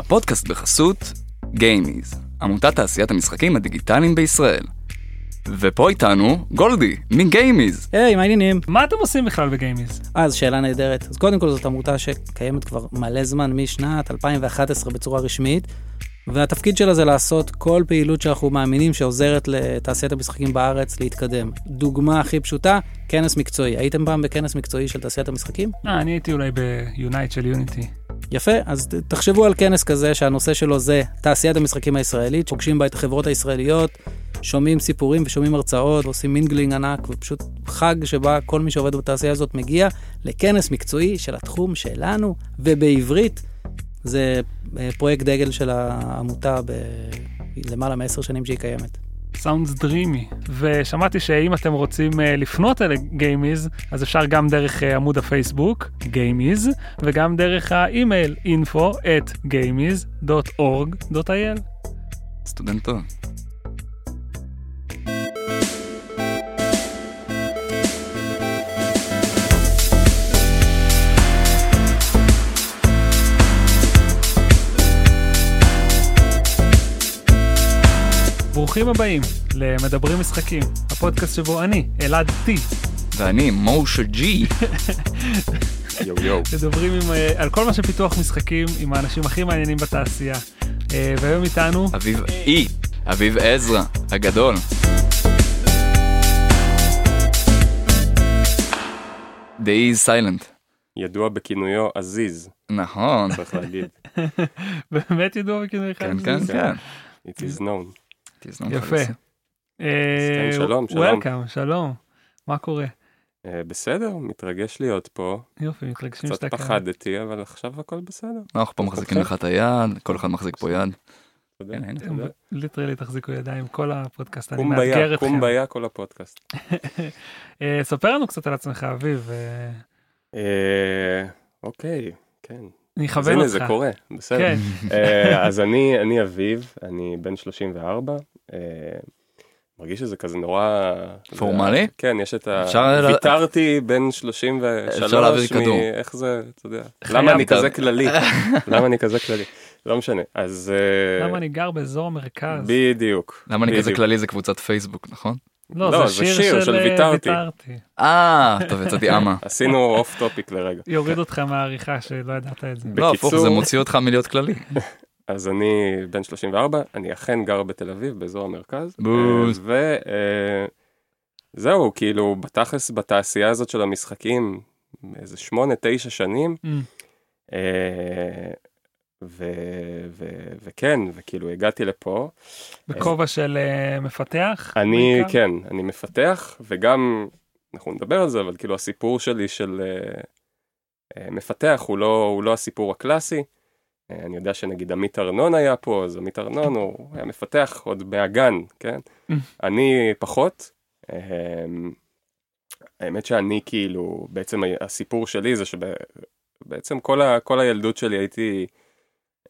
הפודקאסט בחסות גיימיז, עמותת תעשיית המשחקים הדיגיטליים בישראל. ופה איתנו גולדי מגיימיז. היי, מה העניינים? מה אתם עושים בכלל בגיימיז? אז שאלה נהדרת. אז קודם כל זאת עמותה שקיימת כבר מלא זמן, משנת 2011 בצורה רשמית, והתפקיד שלה זה לעשות כל פעילות שאנחנו מאמינים שעוזרת לתעשיית המשחקים בארץ להתקדם. דוגמה הכי פשוטה, כנס מקצועי. הייתם פעם בכנס מקצועי של תעשיית המשחקים? אה, אני הייתי אולי ב-Unite של יוניטי. יפה, אז תחשבו על כנס כזה שהנושא שלו זה תעשיית המשחקים הישראלית, פוגשים בה את החברות הישראליות, שומעים סיפורים ושומעים הרצאות, ועושים mingling ענק, ופשוט חג שבה כל מי שעובד בתעשייה הזאת מגיע לכנס מקצועי של התחום שלנו, ובעברית. זה אה, פרויקט דגל של העמותה בלמעלה מעשר שנים שהיא קיימת. Sounds dreamy. ושמעתי שאם אתם רוצים אה, לפנות אל גיימיז, אז אפשר גם דרך אה, עמוד הפייסבוק, גיימיז, וגם דרך האימייל info. סטודנט טוב. ברוכים הבאים למדברים משחקים, הפודקאסט שבו אני, אלעד טי, ואני מושה ג'י. יו יו. מדברים עם, אה, על כל מה שפיתוח משחקים עם האנשים הכי מעניינים בתעשייה. אה, והיום איתנו אביב אי. אביב עזרא, הגדול. The E is silent. ידוע בכינויו עזיז, נכון. צריך להגיד. באמת ידוע בכינוי אחד. כן, כן, כן. It is known. תזנון יפה. אה, כן, שלום, שלום. Welcome, שלום. מה קורה? אה, בסדר, מתרגש להיות פה. יופי, מתרגשים קצת שאתה כאן. פחדתי, אבל עכשיו הכל בסדר. אנחנו פה מחזיקים לך את היד, כל אחד מחזיק פה יד. כן. ליטרלי תחזיקו ידיים כל הפודקאסט, אני מאתגר אתכם. קומביה כל הפודקאסט. אה, ספר לנו קצת על עצמך, אביב. אוקיי, כן. אני אז אכוון הנה אותך. זה קורה, בסדר. כן, אה, אז אני אני אביב, אני בן 34. אה, מרגיש שזה כזה נורא... פורמלי? כן, יש את ה... אפשר ויתרתי בן 33 אפשר להעביר כדור. מ- איך זה, אתה יודע. למה אני כזה כללי? למה אני כזה כללי? לא משנה. אז... אה, למה אני גר באזור המרכז? בדיוק. למה אני כזה. כללי זה קבוצת פייסבוק, נכון? לא, לא, זה זה שיר שיר של של אה, ויתרתי. אה, טוב, יצאתי אמה. עשינו off topic לרגע. יוריד אותך מהעריכה שלא ידעת את זה. לא, הפוך, זה מוציא אותך מלהיות כללי. אז אני בן 34, אני אכן גר בתל אביב, באזור המרכז. בוז. וזהו, כאילו, בתכלס, בתעשייה הזאת של המשחקים, איזה שמונה, תשע שנים, Mm, אה, ו- ו- וכן, וכאילו הגעתי לפה. בכובע של אה, מפתח? אני, בעיקר? כן, אני מפתח, וגם, אנחנו נדבר על זה, אבל כאילו הסיפור שלי של אה, אה, מפתח הוא לא, הוא לא הסיפור הקלאסי. אה, אני יודע שנגיד עמית ארנון היה פה, אז עמית ארנון הוא היה מפתח עוד מהגן, כן? אני פחות. אה, האמת שאני כאילו, בעצם הסיפור שלי זה שבעצם כל, ה, כל הילדות שלי הייתי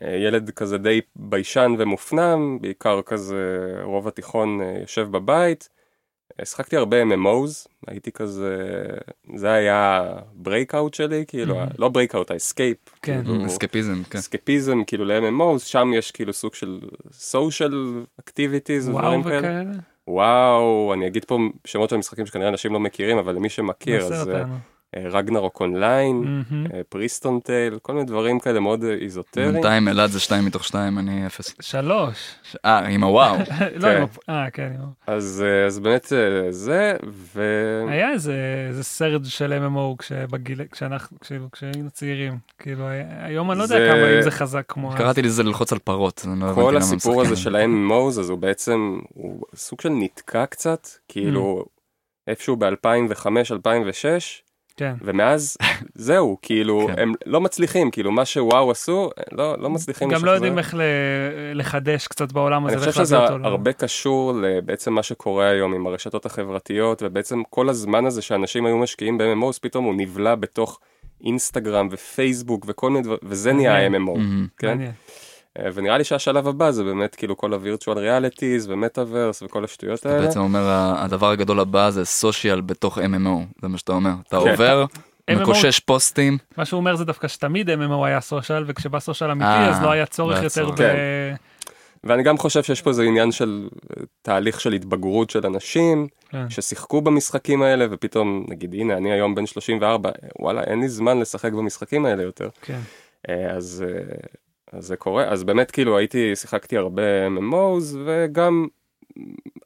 ילד כזה די ביישן ומופנם, בעיקר כזה רוב התיכון אה, יושב בבית. אה, שחקתי הרבה MMOs, הייתי כזה, זה היה breakout שלי, כאילו, Mhm. לא breakout, ה-escape. כן. כאילו, אסקפיזם, כן. אסקפיזם כאילו ל-MMOs, שם יש כאילו סוג של social activities וואו ודברים כאלה. וכאלה? וואו, אני אגיד פה שמות של משחקים שכנראה אנשים לא מכירים, אבל למי שמכיר, אז אותנו. רגנרוק אונליין, פריסטון טייל, כל מיני דברים כאלה מאוד אה, איזוטריים. בינתיים אלעד זה שתיים מתוך שתיים, אני אפס. שלוש. אה, עם הוואו. לא, עם הפ- אה, כן. עם ה- אז, אה, באמת אה, זה, ו... היה איזה סרט של MMO כשאנחנו, כשהיינו- צעירים. כאילו, היום אני לא יודע כמה אם זה חזק כמו... קראתי לזה ללחוץ על פרות. לא כל הסיפור הזה. של ה-MMOs, אז הוא בעצם, הוא סוג של נתקע קצת, כאילו איפשהו ב-2005-2006, כן. ומאז זהו, כאילו, כן. הם לא מצליחים, כאילו, מה שוואו עשו, לא, לא מצליחים גם לא. יודעים איך ל- לחדש קצת בעולם הזה. אני חושב שזה הרבה קשור לבעצם מה שקורה היום עם הרשתות החברתיות, ובעצם כל הזמן הזה שאנשים היו משקיעים ב-MMOs, פתאום הוא נבלע בתוך אינסטגרם ופייסבוק וכל מיני דברים, וזה נהיה. ה-MMO. כן? אה, ונראה לי שהשלב הבא זה באמת כאילו כל הווירטואל ריאליטיז ומטאוורס וכל השטויות אתה האלה. בעצם אומר הדבר הגדול הבא זה סושיאל בתוך MMO, זה מה שאתה אומר. אתה כן. עובר, מקושש פוסטים. מה שהוא אומר זה דווקא שתמיד MMO היה סושיאל וכשבא סושיאל אמיתי אה, אז לא היה צורך לא יותר. ב... כן. ואני גם חושב שיש פה איזה עניין של אה, תהליך של התבגרות של אנשים כן. ששיחקו במשחקים האלה ופתאום נגיד הנה אני היום בן 34 וואלה אין לי זמן לשחק במשחקים האלה יותר כן. אז, אז זה קורה אז באמת כאילו הייתי שיחקתי הרבה MMOs וגם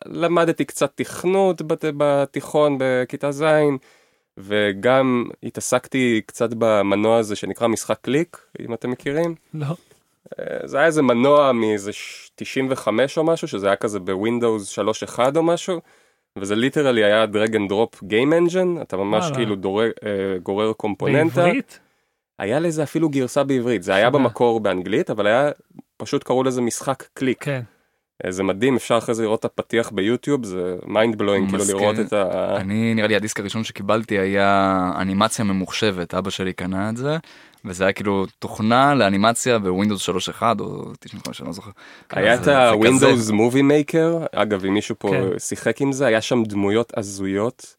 למדתי קצת תכנות בת, בתיכון בכיתה ז' וגם התעסקתי קצת במנוע הזה שנקרא משחק קליק אם אתם מכירים. לא. אה, זה היה איזה מנוע מאיזה ש- 95 או משהו שזה היה כזה בווינדוס 3.1 או משהו וזה literally היה drag and drop game engine אתה ממש וואלה. כאילו דורג, אה, גורר קומפוננטה. בעברית? היה לזה אפילו גרסה בעברית זה היה. במקור באנגלית אבל היה פשוט קראו לזה משחק קליק כן. זה מדהים אפשר אחרי זה לראות את הפתיח ביוטיוב זה mind blowing כאילו. לראות את ה... אני נראה לי הדיסק הראשון שקיבלתי היה אנימציה ממוחשבת אבא שלי קנה את זה וזה היה כאילו תוכנה לאנימציה בווינדוס 3.1 או 95 אני לא זוכר. היה את ה-Windows Movie Maker, אגב אם מישהו פה כן. שיחק עם זה, היה שם דמויות הזויות,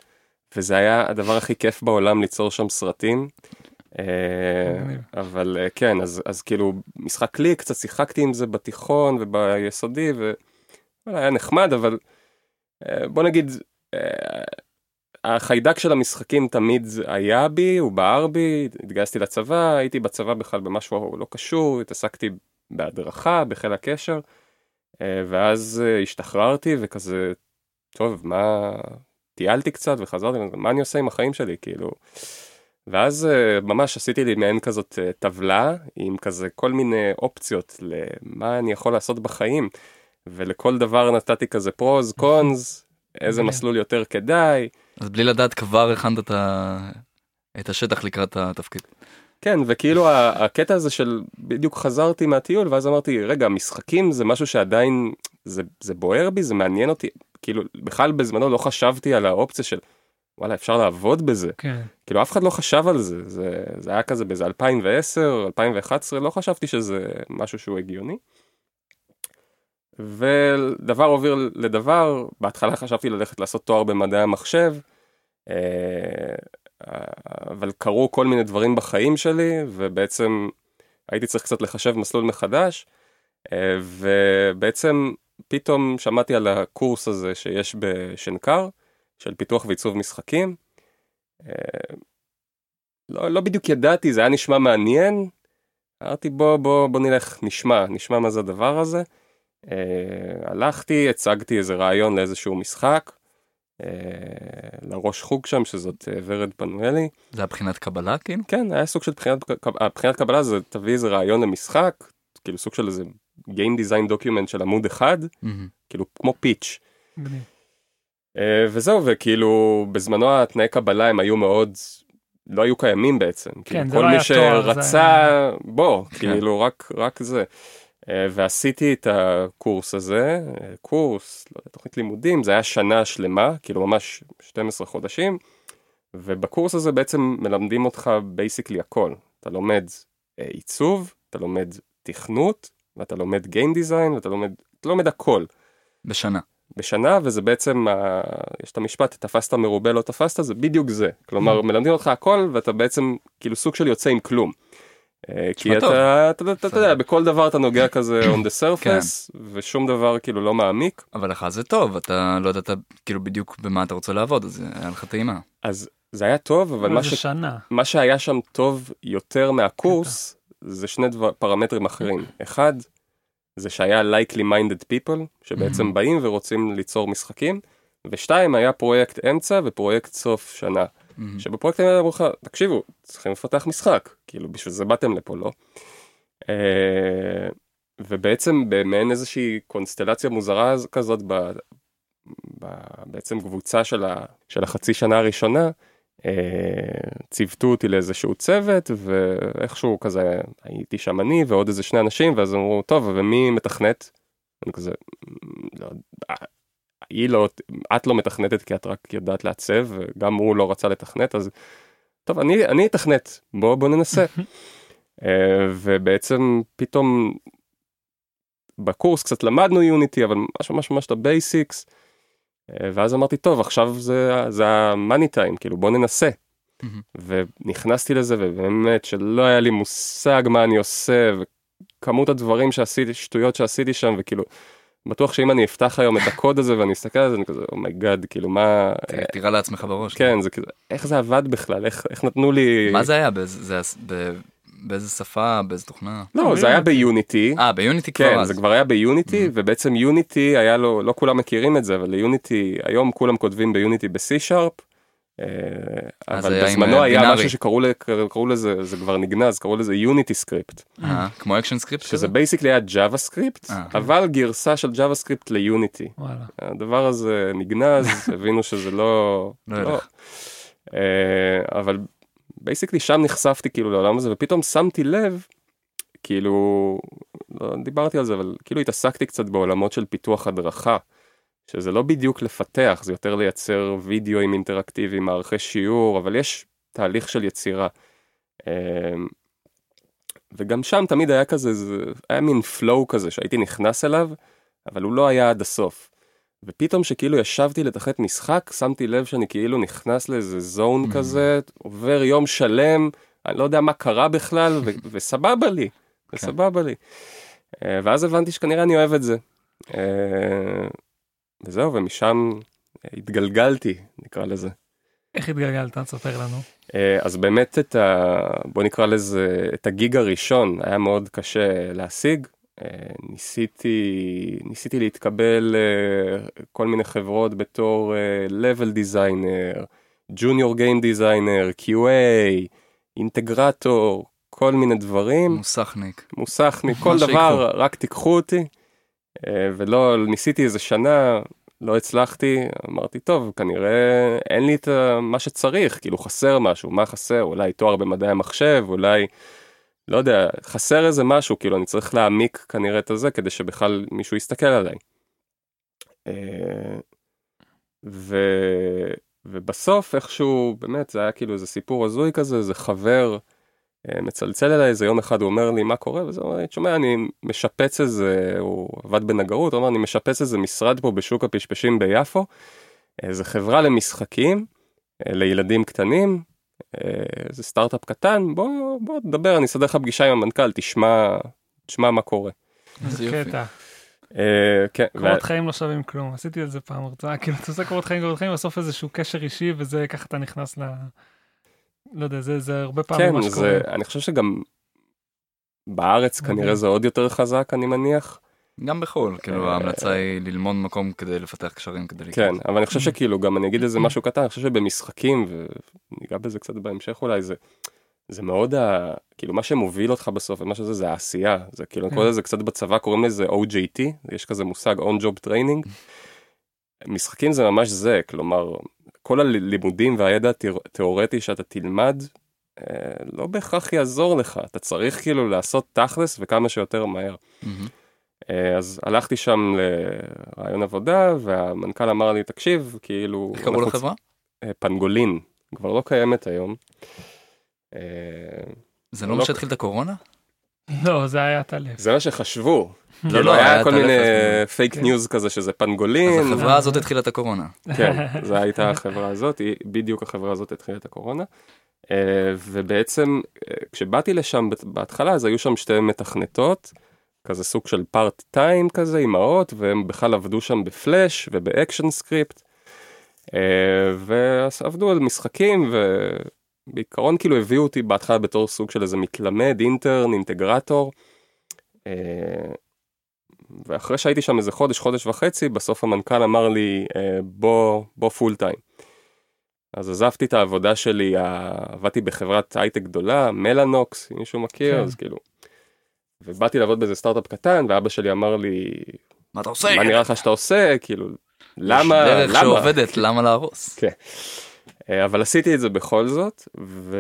וזה היה הדבר הכי כיף בעולם ליצור שם סרטים. אה. אבל אה, כן, אז, אז כאילו משחק קליק, קצת שיחקתי עם זה בתיכון וביסודי, והיה נחמד, אבל אה, בוא נגיד, החיידק של המשחקים תמיד היה בי, הוא בער בי, התגייסתי לצבא, הייתי בצבא בכלל במשהו לא קשור, התעסקתי בהדרכה, בחיל הקשר, ואז השתחררתי וכזה, טוב, מה, טיילתי קצת וחזרתי, מה אני עושה עם החיים שלי, כאילו. ואז אה, ממש עשיתי לי מעין כזאת אה, טבלה עם כזה כל מיני אופציות למה אני יכול לעשות בחיים, ולכל דבר נתתי כזה פרוז, קונס, איזה. מסלול יותר כדאי. אז בלי לדעת כבר הכנת את ה- את השטח לקראת התפקיד. כן, וכאילו הקטע הזה של בדיוק חזרתי מהטיול ואז אמרתי רגע משחקים זה משהו שעדיין זה, זה בוער בי זה מעניין אותי כאילו בכלל בזמנו לא חשבתי על האופציה של וואלה אפשר לעבוד בזה כן. כאילו אף אחד לא חשב על זה זה, זה היה כזה באיזה 2010 2011 לא חשבתי שזה משהו שהוא הגיוני. ודבר הוביל לדבר בהתחלה חשבתי ללכת לעשות תואר במדעי המחשב. אה, אבל קרו כל מיני דברים בחיים שלי ובעצם הייתי צריך קצת לחשב מסלול מחדש אה, ובעצם פתאום שמעתי על הקורס הזה שיש בשנקר של פיתוח ועיצוב משחקים. אה, לא, לא בדיוק ידעתי זה היה נשמע מעניין. אמרתי בוא בוא בוא נלך נשמע נשמע מה זה הדבר הזה. אה, הלכתי הצגתי איזה רעיון לאיזשהו משחק. אה, לראש חוג שם שזאת אה, ורד פנואלי. זה היה בחינת קבלה כאילו? כן היה סוג של בחינת, בחינת קבלה זה תביא איזה רעיון למשחק כאילו סוג של איזה Game Design Document של עמוד אחד מהמם. כאילו כמו פיץ'. מגניב. אה, וזהו וכאילו בזמנו התנאי קבלה הם היו מאוד לא היו קיימים בעצם כאילו, כן, זה כל לא מי היה תואר, זה שרצה היה- בוא כן. כאילו רק רק זה. אה, ועשיתי את הקורס הזה אה, קורס לא יודע, תוכנית לימודים זה היה שנה שלמה כאילו ממש 12 חודשים. ובקורס הזה בעצם מלמדים אותך basically הכל אתה לומד אה, עיצוב אתה לומד תכנות ואתה לומד game design ואתה לומד אתה לומד הכל. בשנה. בשנה וזה בעצם ה... יש את המשפט תפסת מרובה לא תפסת זה בדיוק זה כלומר מלמדים אותך הכל ואתה בעצם כאילו סוג של יוצא עם כלום. אה, כי. אתה, אתה, אתה, אתה יודע בכל דבר אתה נוגע כזה on the surface ושום דבר כאילו לא מעמיק אבל לך זה טוב אתה לא ידעת כאילו בדיוק במה אתה רוצה לעבוד אז היה לך טעימה. אז זה היה טוב אבל מה, ש... שנה. מה שהיה שם טוב יותר מהקורס זה שני דבר, פרמטרים אחרים אחד זה שהיה likely minded people שבעצם Mhm. באים ורוצים ליצור משחקים ושתיים היה פרויקט אמצע ופרויקט סוף שנה. מהמם. שבפרויקטים האלה אמרו לך, תקשיבו, צריכים לפתח משחק, כאילו בשביל זה באתם לפה, לא? אה, ובעצם במעין איזושהי קונסטלציה מוזרה כזאת, ב, ב, בעצם קבוצה של, ה, של החצי שנה הראשונה, ציוותו אותי לאיזשהו צוות, ואיכשהו כזה, הייתי שם אני ועוד איזה שני אנשים, ואז אמרו, טוב, ומי מתכנת? אני כזה, "מ, לא, אה, היא לא, את לא מתכנתת כי את רק יודעת לעצב, וגם הוא לא רצה לתכנת, אז טוב, אני, אני אתכנת, בוא, בוא ננסה. אה, ובעצם פתאום בקורס קצת למדנו יוניטי, אבל ממש ממש ממש את ה-basics, אה, ואז אמרתי, טוב, עכשיו זה, זה ה-money time, כאילו בוא ננסה. מהמם. ונכנסתי לזה ובאמת שלא היה לי מושג מה אני עושה וכמות הדברים שעשיתי שטויות שעשיתי שם וכאילו בטוח שאם אני אפתח היום את הקוד הזה ואני אסתכל על זה אני כזה oh my god כאילו מה ת- תירה לעצמך בראש. כן זה כאילו איך זה עבד בכלל איך איך נתנו לי מה זה היה? באיזה- זה היה- ב- באיזה שפה? באיזה תוכנה? לא זה היה ביוניטי אה, ביוניטי כבר כן אז. זה כבר היה ביוניטי ובעצם יוניטי היה לו לא כולם מכירים את זה אבל ליוניטי היום כולם כותבים ביוניטי בסי שרפ. אז אבל בזמנו אה, היה. משהו שקראו לזה זה כבר נגנז קראו לזה יוניטי סקריפט אה, כמו אקשן סקריפט שזה? basically היה ג'אווה סקריפט אה. אבל גרסה של ג'אווה סקריפט ליוניטי. הדבר הזה נגנז הבינו שזה לא לא לא. אה, אבל basically שם נחשפתי כאילו לעולם הזה ופתאום שמתי לב כאילו לא דיברתי על זה אבל כאילו התעסקתי קצת בעולמות של פיתוח הדרכה. שזה לא בדיוק לפתח זה יותר לייצר וידאוים אינטראקטיביים מערכי שיעור אבל יש תהליך של יצירה. אה, וגם שם תמיד היה כזה זה היה מין flow כזה שהייתי נכנס אליו אבל הוא לא היה עד הסוף. ופתאום שכאילו ישבתי לתכנת משחק שמתי לב שאני כאילו נכנס לאיזה זון Mm. כזה עובר יום שלם אני לא יודע מה קרה בכלל ו- וסבבה לי וסבבה לי. אה, ואז הבנתי שכנראה אני אוהב את זה. אה, וזהו ומשם התגלגלתי נקרא לזה. איך התגלגלת? תספר לנו. אה, אז באמת את ה... בוא נקרא לזה את הגיג הראשון היה מאוד קשה להשיג. אה, ניסיתי ניסיתי להתקבל כל מיני חברות בתור אה, level designer, junior game designer, QA, אינטגרטור, כל מיני דברים. מוסכניק. מוסכניק, כל דבר, רק תיקחו אותי. אה, ולא, ניסיתי איזה שנה, לא הצלחתי, אמרתי, טוב, כנראה אין לי את מה שצריך, כאילו חסר משהו, מה חסר? אולי תואר במדעי המחשב, אולי, לא יודע, חסר איזה משהו, כאילו אני צריך להעמיק כנראה את הזה, כדי שבכלל מישהו יסתכל עליי. אה, ו... ובסוף איכשהו, באמת, זה היה כאילו איזה סיפור הזוי כזה, איזה חבר. אה, מצלצל אליי איזה יום אחד הוא אומר לי מה קורה וזה אומר לי תשמע אני משפץ איזה הוא עבד בנגרות הוא אמר אני משפץ איזה משרד פה בשוק הפשפשים ביפו. איזה חברה למשחקים אה, לילדים קטנים אה, איזה סטארט-אפ קטן בוא בוא תדבר אני אסדר לך פגישה עם המנכ"ל תשמע תשמע מה קורה. איזה. קטע. אה, כן, קורות חיים לא שווים כלום. עשיתי על זה פעם הרצאה, כאילו אתה עושה קורות חיים, קורות חיים, בסוף איזשהו קשר אישי וזה ככה אתה נכנס ל... לא יודע, זה זה הרבה פעמים כן מה שקורה. אני חושב שגם בארץ מדהים. כנראה זה עוד יותר חזק אני מניח. גם בחו"ל, כאילו אה, ההמלצה היא ללמוד מקום כדי לפתח קשרים כדי כן, לקרוא. אבל אני חושב שכאילו גם אני אגיד איזה משהו קטן, אני חושב שבמשחקים, וניגע בזה קצת בהמשך אולי, זה, זה מאוד ה... כאילו מה שמוביל אותך בסוף ומה שזה זה העשייה, זה כאילו, כן. כל זה קצת בצבא קוראים לזה OJT, יש כזה מושג on job training. משחקים זה ממש זה, כלומר, כל הלימודים והידע התיאורטי שאתה תלמד, אה, לא בהכרח יעזור לך, אתה צריך כאילו לעשות תכלס וכמה שיותר מהר. מהמם. אה, אז הלכתי שם לרעיון עבודה והמנכ"ל אמר לי תקשיב כאילו איך קראו אנחנו- לחברה? אה, פנגולין כבר לא קיימת היום. אה, זה לא לא- מה שהתחיל את הקורונה? לא, זה היה עטלף. זה מה שחשבו. לא, כאילו לא, היה היה כל. מיני פייק כן. news כזה שזה פנגולין. אז החברה הזאת התחילה את הקורונה. כן, זו הייתה החברה הזאת, בדיוק החברה הזאת התחילה את הקורונה. ובעצם כשבאתי לשם בהתחלה אז היו שם שתי מתכנתות, כזה סוג של part time כזה, אימהות, והם בכלל עבדו שם בפלאש ובאקשן סקריפט. אה, ועבדו על משחקים ובעיקרון כאילו הביאו אותי בהתחלה בתור סוג של איזה מתלמד, intern, אינטגרטור. אה, ואחרי שהייתי שם איזה חודש, חודש וחצי, בסוף המנכ"ל אמר לי, אה, בוא, בוא full time. אז עזבתי את העבודה שלי, עבדתי בחברת הייטק גדולה, מלאנוקס, אם מישהו מכיר, כן. אז כאילו. ובאתי לעבוד באיזה סטארט-אפ קטן, ואבא שלי אמר לי, מה אתה עושה? מה נראה לך שאתה עושה, כאילו, למה, יש דרך למה? שעובדת, למה להרוס? כן. אה, אבל עשיתי את זה בכל זאת, ו...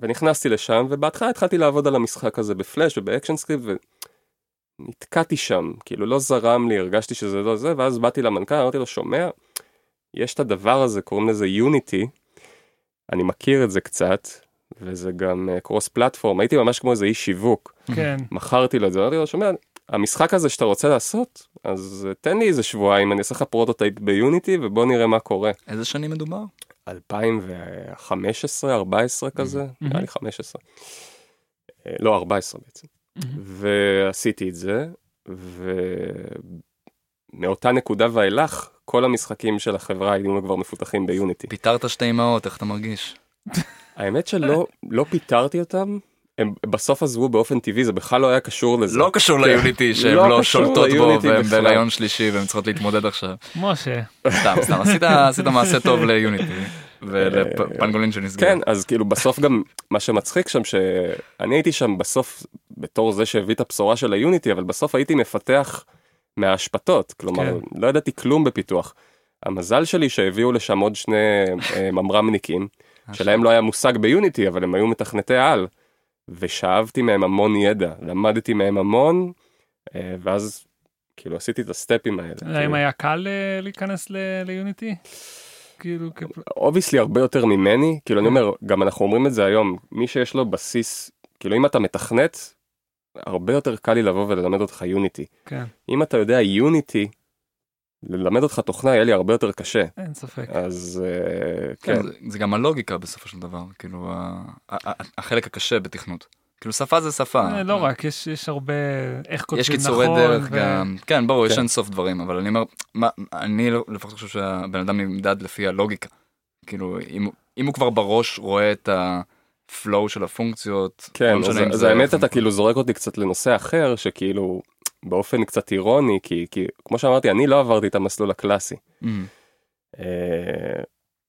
ונכנסתי לשם, ובהתחלה התחלתי לעבוד על המשחק הזה ב Flash וב ActionScript, ונתקעתי שם, כאילו לא זרם לי, הרגשתי שזה לא זה, ואז באתי למנכ"ל, אמרתי לו, שומע, יש את הדבר הזה, קוראים לזה Unity, אני מכיר את זה קצת, וזה גם cross platform, הייתי ממש כמו איזה איש שיווק, כן. מכרתי לו את זה, אמרתי לו, שומע, המשחק הזה שאתה רוצה לעשות, אז אה, תן לי איזה שבועיים, אני אעשה לך prototype ב Unity, ובוא נראה מה קורה. איזה שנים מדובר? 2015, 14 כזה, נראה לי 15. אה, לא, 14 בעצם. ועשיתי את זה, ומאותה נקודה ואילך, כל המשחקים של החברה היו כבר מפותחים ב Unity. פיטרת שתי אמהות, איך אתה מרגיש? האמת שלא לא פיטרתי אותם, הם בסוף עזבו באופן טבעי, זה בכלל לא היה קשור לזה. לא קשור כן. ליוניטי שהן לא לא שולטות בו בכלל. בהיריון שלישי והן צריכות להתמודד עכשיו. משה, סתם, סתם, עשית עשית מעשה טוב ליוניטי ולפנגולין שנסגר. כן, אז כאילו בסוף גם מה שמצחיק שם שאני הייתי שם בסוף בתור זה שהביא את הבשורה של היוניטי, אבל בסוף הייתי מפתח מהאשפתות, כלומר כן. לא ידעתי כלום בפיתוח. המזל שלי שהביאו לשם עוד שני אה, ממרמניקים, שלהם לא היה מושג ב Unity, אבל הם היו מתכנתי על, ושאבתי מהם המון ידע, למדתי מהם המון, אה, ואז כאילו עשיתי את ה step ים האלה. האם כאילו. היה קל אה, להיכנס ל Unity? כאילו, obviously הרבה יותר ממני, כאילו אני אומר, גם אנחנו אומרים את זה היום, מי שיש לו בסיס, כאילו אם אתה מתכנת, הרבה יותר קל לי לבוא וללמד אותך Unity. כן, אם אתה יודע Unity, ללמד אותך תוכנה יהיה לי הרבה יותר קשה. אין ספק. אז אה, כן, כן, זה- זה גם הלוגיקה בסופו של דבר, כאילו ה- ה- ה- החלק הקשה בתכנות. כאילו שפה זה שפה. אה, לא רק, יש יש הרבה, איך כותבים יש נכון. קיצורי דרך ו- גם, כן ברור, יש כן. אין סוף דברים, אבל אני אומר, מה- אני לא- לפחות חושב שהבן אדם נמדד לפי הלוגיקה. כאילו, אם- אם הוא כבר בראש רואה את הפלואו של הפונקציות, כן, לא משנה אז, זה- האמת אתה כאילו זורק אותי קצת לנושא אחר, שכאילו באופן קצת אירוני, כי, כי כמו שאמרתי, אני לא עברתי את המסלול הקלאסי. Mm, אה,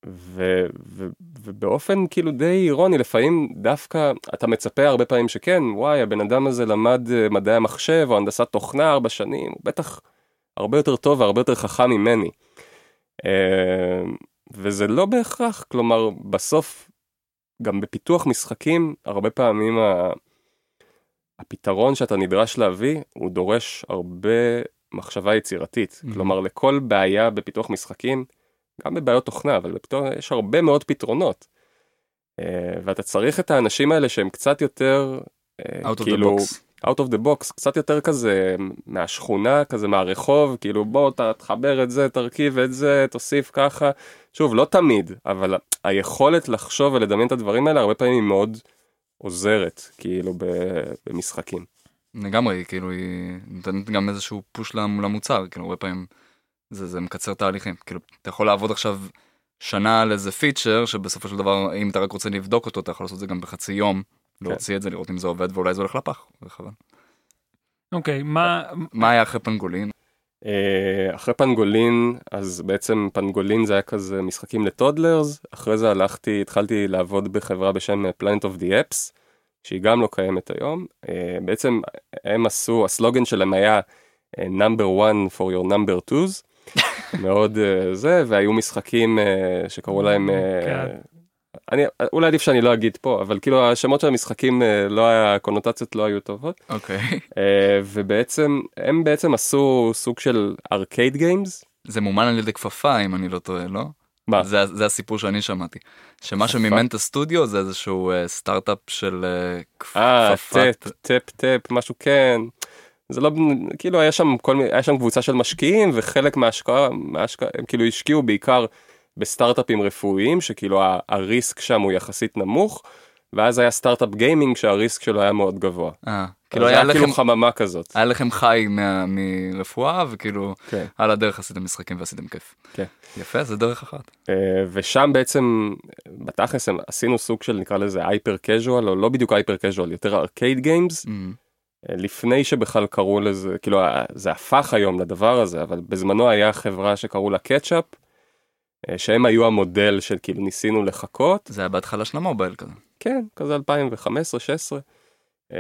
ו, ו, ובאופן כאילו די אירוני לפעמים דווקא אתה מצפה הרבה פעמים שכן וואי הבן אדם הזה למד אה, מדעי המחשב או הנדסת תוכנה ארבע שנים הוא בטח הרבה יותר טוב והרבה יותר חכם ממני. אה, וזה לא בהכרח כלומר בסוף גם בפיתוח משחקים הרבה פעמים ה... הפתרון שאתה נדרש להביא הוא דורש הרבה מחשבה יצירתית Mhm. כלומר לכל בעיה בפיתוח משחקים גם בבעיות תוכנה, אבל בפתאום יש הרבה מאוד פתרונות. אה, ואתה צריך את האנשים האלה שהם קצת יותר, אה, out of כאילו, box. out of the box, קצת יותר כזה מהשכונה, כזה מהרחוב, כאילו בוא תחבר את זה, תרכיב את זה, תוסיף ככה. שוב, לא תמיד, אבל היכולת לחשוב ולדמיין את הדברים האלה הרבה פעמים היא מאוד עוזרת, כאילו ב- במשחקים. לגמרי, כאילו היא נותנת גם איזשהו פוש למ- למוצר, כאילו הרבה פעמים זה, זה מקצר תהליכים, כאילו אתה יכול לעבוד עכשיו שנה על איזה פיצ'ר שבסופו של דבר אם אתה רק רוצה לבדוק אותו אתה יכול לעשות את זה גם בחצי יום, להוציא את זה לראות אם זה עובד ואולי זה הולך לפח, וחבל. אוקיי, מה, מה היה אחרי פנגולין? אה, אחרי פנגולין, אז בעצם פנגולין זה היה כזה משחקים לטודלרס, אחרי זה הלכתי, התחלתי לעבוד בחברה בשם Planet of the Apps, שהיא גם לא קיימת היום. אה, בעצם הם עשו, הסלוגן שלהם היה אה, number one for your number twos, מאוד אה, זה, והיו משחקים אה, שקראו להם, אה, כן. אני, אולי עדיף שאני לא אגיד פה, אבל כאילו השמות של המשחקים, אה, לא היה, הקונוטציות לא היו טובות. אוקיי. אה, ובעצם הם בעצם עשו סוג של arcade games. זה מומן על ידי כפפה אם אני לא טועה, לא? מה? זה, זה הסיפור שאני שמעתי. שמה? שמימן את הסטודיו זה איזשהו אה, סטארט-אפ של אה, כפ- אה, כפפת. טאפ, טאפ, טאפ, משהו כן. זה לא, כאילו היה שם כל מיני, היה שם קבוצה של משקיעים וחלק מההשקעה, מההשקעה, הם כאילו השקיעו בעיקר בסטארט-אפים רפואיים, שכאילו ה risk שם הוא יחסית נמוך, ואז היה סטארט-אפ gaming שה risk שלו היה מאוד גבוה. אה, כאילו כאילו היה כאילו לכם, חממה כזאת. היה לכם חי מרפואה וכאילו כן. על הדרך עשיתם משחקים ועשיתם כיף. כן. יפה, זה דרך אחת. אה, ושם בעצם בתכלס עשינו סוג של נקרא לזה hyper casual או לא בדיוק hyper casual יותר arcade games Mm. לפני שבכלל קראו לזה כאילו זה הפך היום לדבר הזה אבל בזמנו היה חברה שקראו לה אה, שהם היו המודל של כאילו ניסינו לחכות זה היה בהתחלה של המובייל כזה. כן כזה 2015-16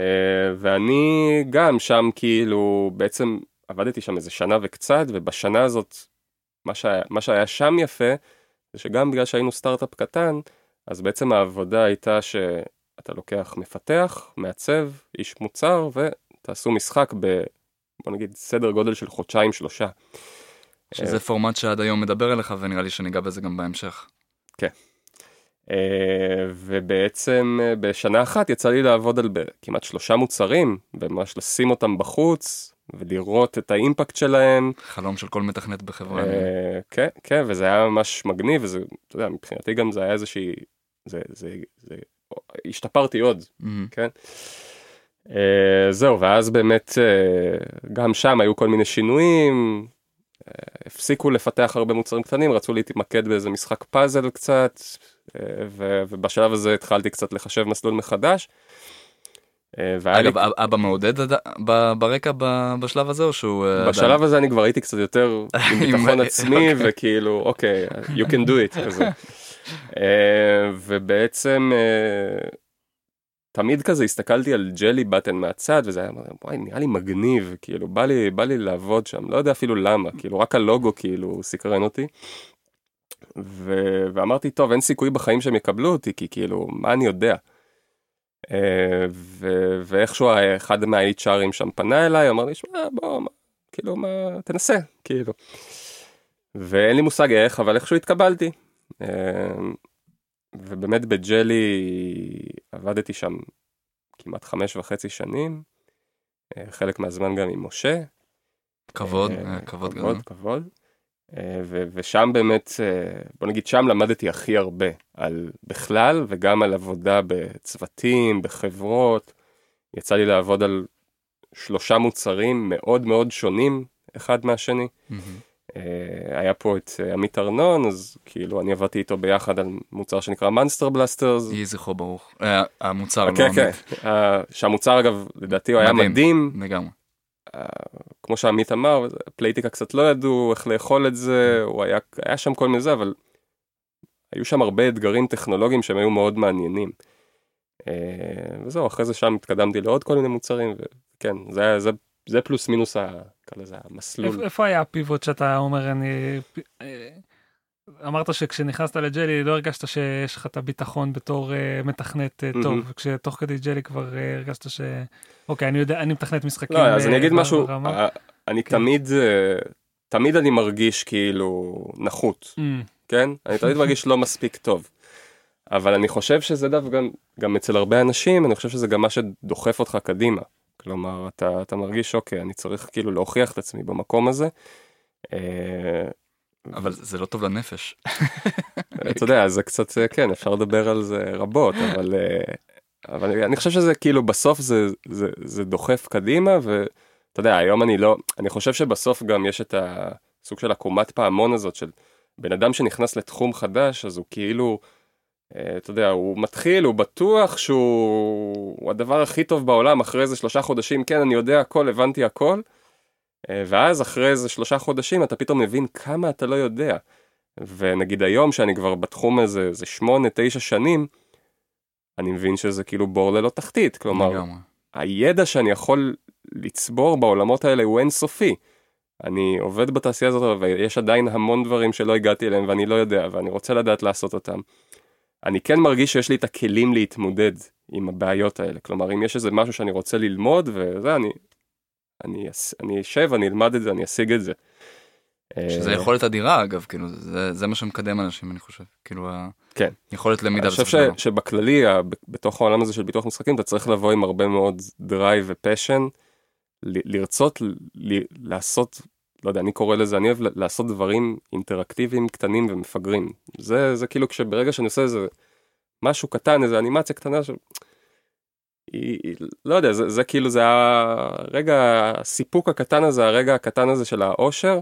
ואני גם שם כאילו בעצם עבדתי שם איזה שנה וקצת ובשנה הזאת מה שהיה, מה שהיה שם יפה זה שגם בגלל שהיינו סטארט-אפ קטן אז בעצם העבודה הייתה שאתה לוקח מפתח מעצב איש מוצר ותעשו משחק ב... בוא נגיד סדר גודל של חודשיים שלושה. שזה פורמט שעד היום מדבר אליך ונראה לי שניגע בזה גם בהמשך. אה, ובעצם אה, בשנה אחת יצא לי לעבוד על כמעט שלושה מוצרים וממש לשים אותם בחוץ ולראות את האימפקט שלהם. חלום של כל מתכנת בחברה. אה, כן, כן, וזה היה ממש מגניב, וזה, אתה יודע, מבחינתי גם זה היה איזושהי, זה, זה, זה, השתפרתי עוד. כן? אה, זהו, ואז באמת אה, גם שם היו כל מיני שינויים, אה, הפסיקו לפתח הרבה מוצרים קטנים, רצו להתמקד באיזה משחק פאזל קצת, אה, ו- ובשלב הזה התחלתי קצת לחשב מסלול מחדש. אה, לי, אגב, אב- אבא מעודד ב- ברקע ב- בשלב הזה או שהוא... אה, בשלב הזה אני כבר הייתי קצת יותר עם ביטחון עם- עצמי, וכאילו, אוקיי, you can do it. אה, ובעצם אה, תמיד כזה הסתכלתי על ג'לי בטן מהצד וזה היה וואי נראה לי מגניב כאילו בא לי בא לי לעבוד שם לא יודע אפילו למה כאילו רק הלוגו כאילו סקרן אותי. ו... ואמרתי טוב אין סיכוי בחיים שהם יקבלו אותי כי כאילו מה אני יודע. אה, ו... ואיכשהו אחד מה-HRים שם פנה אליי אמר לי שמע בוא מה, כאילו מה תנסה כאילו. ואין לי מושג איך אבל איכשהו התקבלתי. ובאמת בג'לי עבדתי שם כמעט חמש וחצי שנים, אה, חלק מהזמן גם עם משה. כבוד, אה, אה, כבוד גדול. כבוד, כבוד. ו- ושם באמת, בוא נגיד שם למדתי הכי הרבה על בכלל וגם על עבודה בצוותים, בחברות. יצא לי לעבוד על שלושה מוצרים מאוד מאוד שונים אחד מהשני. מהמם. אה, היה פה את אה, עמית ארנון, אז כאילו אני עבדתי איתו ביחד על מוצר שנקרא מאנסטר בלסטרס. יהי זכרו ברוך. אה, המוצר, לא כן, כן. עמית. אה, שהמוצר אגב, לדעתי הוא היה מדהים. לגמרי. כמו שעמית אמר, פלייטיקה קצת לא ידעו איך לאכול את זה, הוא היה, היה שם כל מיני זה, אבל היו שם הרבה אתגרים טכנולוגיים שהם היו מאוד מעניינים. וזהו, אחרי זה שם התקדמתי לעוד כל מיני מוצרים, וכן, זה, זה פלוס מינוס, ה- לזה, המסלול. איפה- היה הפיבוט שאתה אומר אני אמרת שכשנכנסת לג'לי לא הרגשת שיש לך את הביטחון בתור אה, מתכנת אה, טוב מהמם. וכשתוך כדי ג'לי כבר אה, הרגשת ש... אוקיי אני יודע אני מתכנת משחקים. לא, אז אני אגיד משהו, ברמה. אני כן. תמיד, תמיד אני מרגיש כאילו נחות. אמ, כן? אני תמיד מרגיש לא מספיק טוב. אבל אני חושב שזה דווקא גם אצל הרבה אנשים, אני חושב שזה גם מה שדוחף אותך קדימה. כלומר, אתה, אתה מרגיש, אוקיי, אני צריך כאילו להוכיח את עצמי במקום הזה. אה, אבל זה לא טוב לנפש. אתה יודע, זה קצת, אה, כן, אפשר לדבר על זה רבות, אבל, אה, אבל אני חושב שזה כאילו בסוף זה, זה, זה דוחף קדימה, ואתה יודע, היום אני לא, אני חושב שבסוף גם יש את הסוג של עקומת פעמון הזאת של בן אדם שנכנס לתחום חדש, אז הוא כאילו, אתה יודע, הוא מתחיל, הוא בטוח שהוא הוא הדבר הכי טוב בעולם, אחרי איזה שלושה חודשים, כן, אני יודע הכל, הבנתי הכל, אה, ואז אחרי איזה שלושה חודשים אתה פתאום מבין כמה אתה לא יודע. ונגיד היום שאני כבר בתחום הזה איזה שמונה תשע שנים אני מבין שזה כאילו בור ללא תחתית כלומר לגמרי. הידע שאני יכול לצבור בעולמות האלה הוא אינסופי. אני עובד בתעשייה הזאת ויש עדיין המון דברים שלא הגעתי אליהם ואני לא יודע ואני רוצה לדעת לעשות אותם. אני כן מרגיש שיש לי את הכלים להתמודד עם הבעיות האלה כלומר אם יש איזה משהו שאני רוצה ללמוד וזה אני אני אני אשב אני אלמד את זה אני אשיג את זה. שזה אה, יכולת אדירה אגב, כאילו, זה, זה מה שמקדם אנשים, אני חושב. כאילו, כן. היכולת למידה אני חושב בסופו של דבר. ש, שבכללי, בתוך העולם הזה של פיתוח משחקים, אתה צריך לבוא עם הרבה מאוד drive ו passion, ל- לרצות ל- ל- לעשות, לא יודע, אני קורא לזה, אני אוהב לעשות דברים אינטראקטיביים קטנים ומפגרים. זה, זה כאילו כשברגע שאני עושה איזה משהו קטן, איזה אנימציה קטנה, ש... היא, היא, לא יודע, זה, זה כאילו, זה הרגע, הסיפוק הקטן הזה, הרגע הקטן הזה של האושר.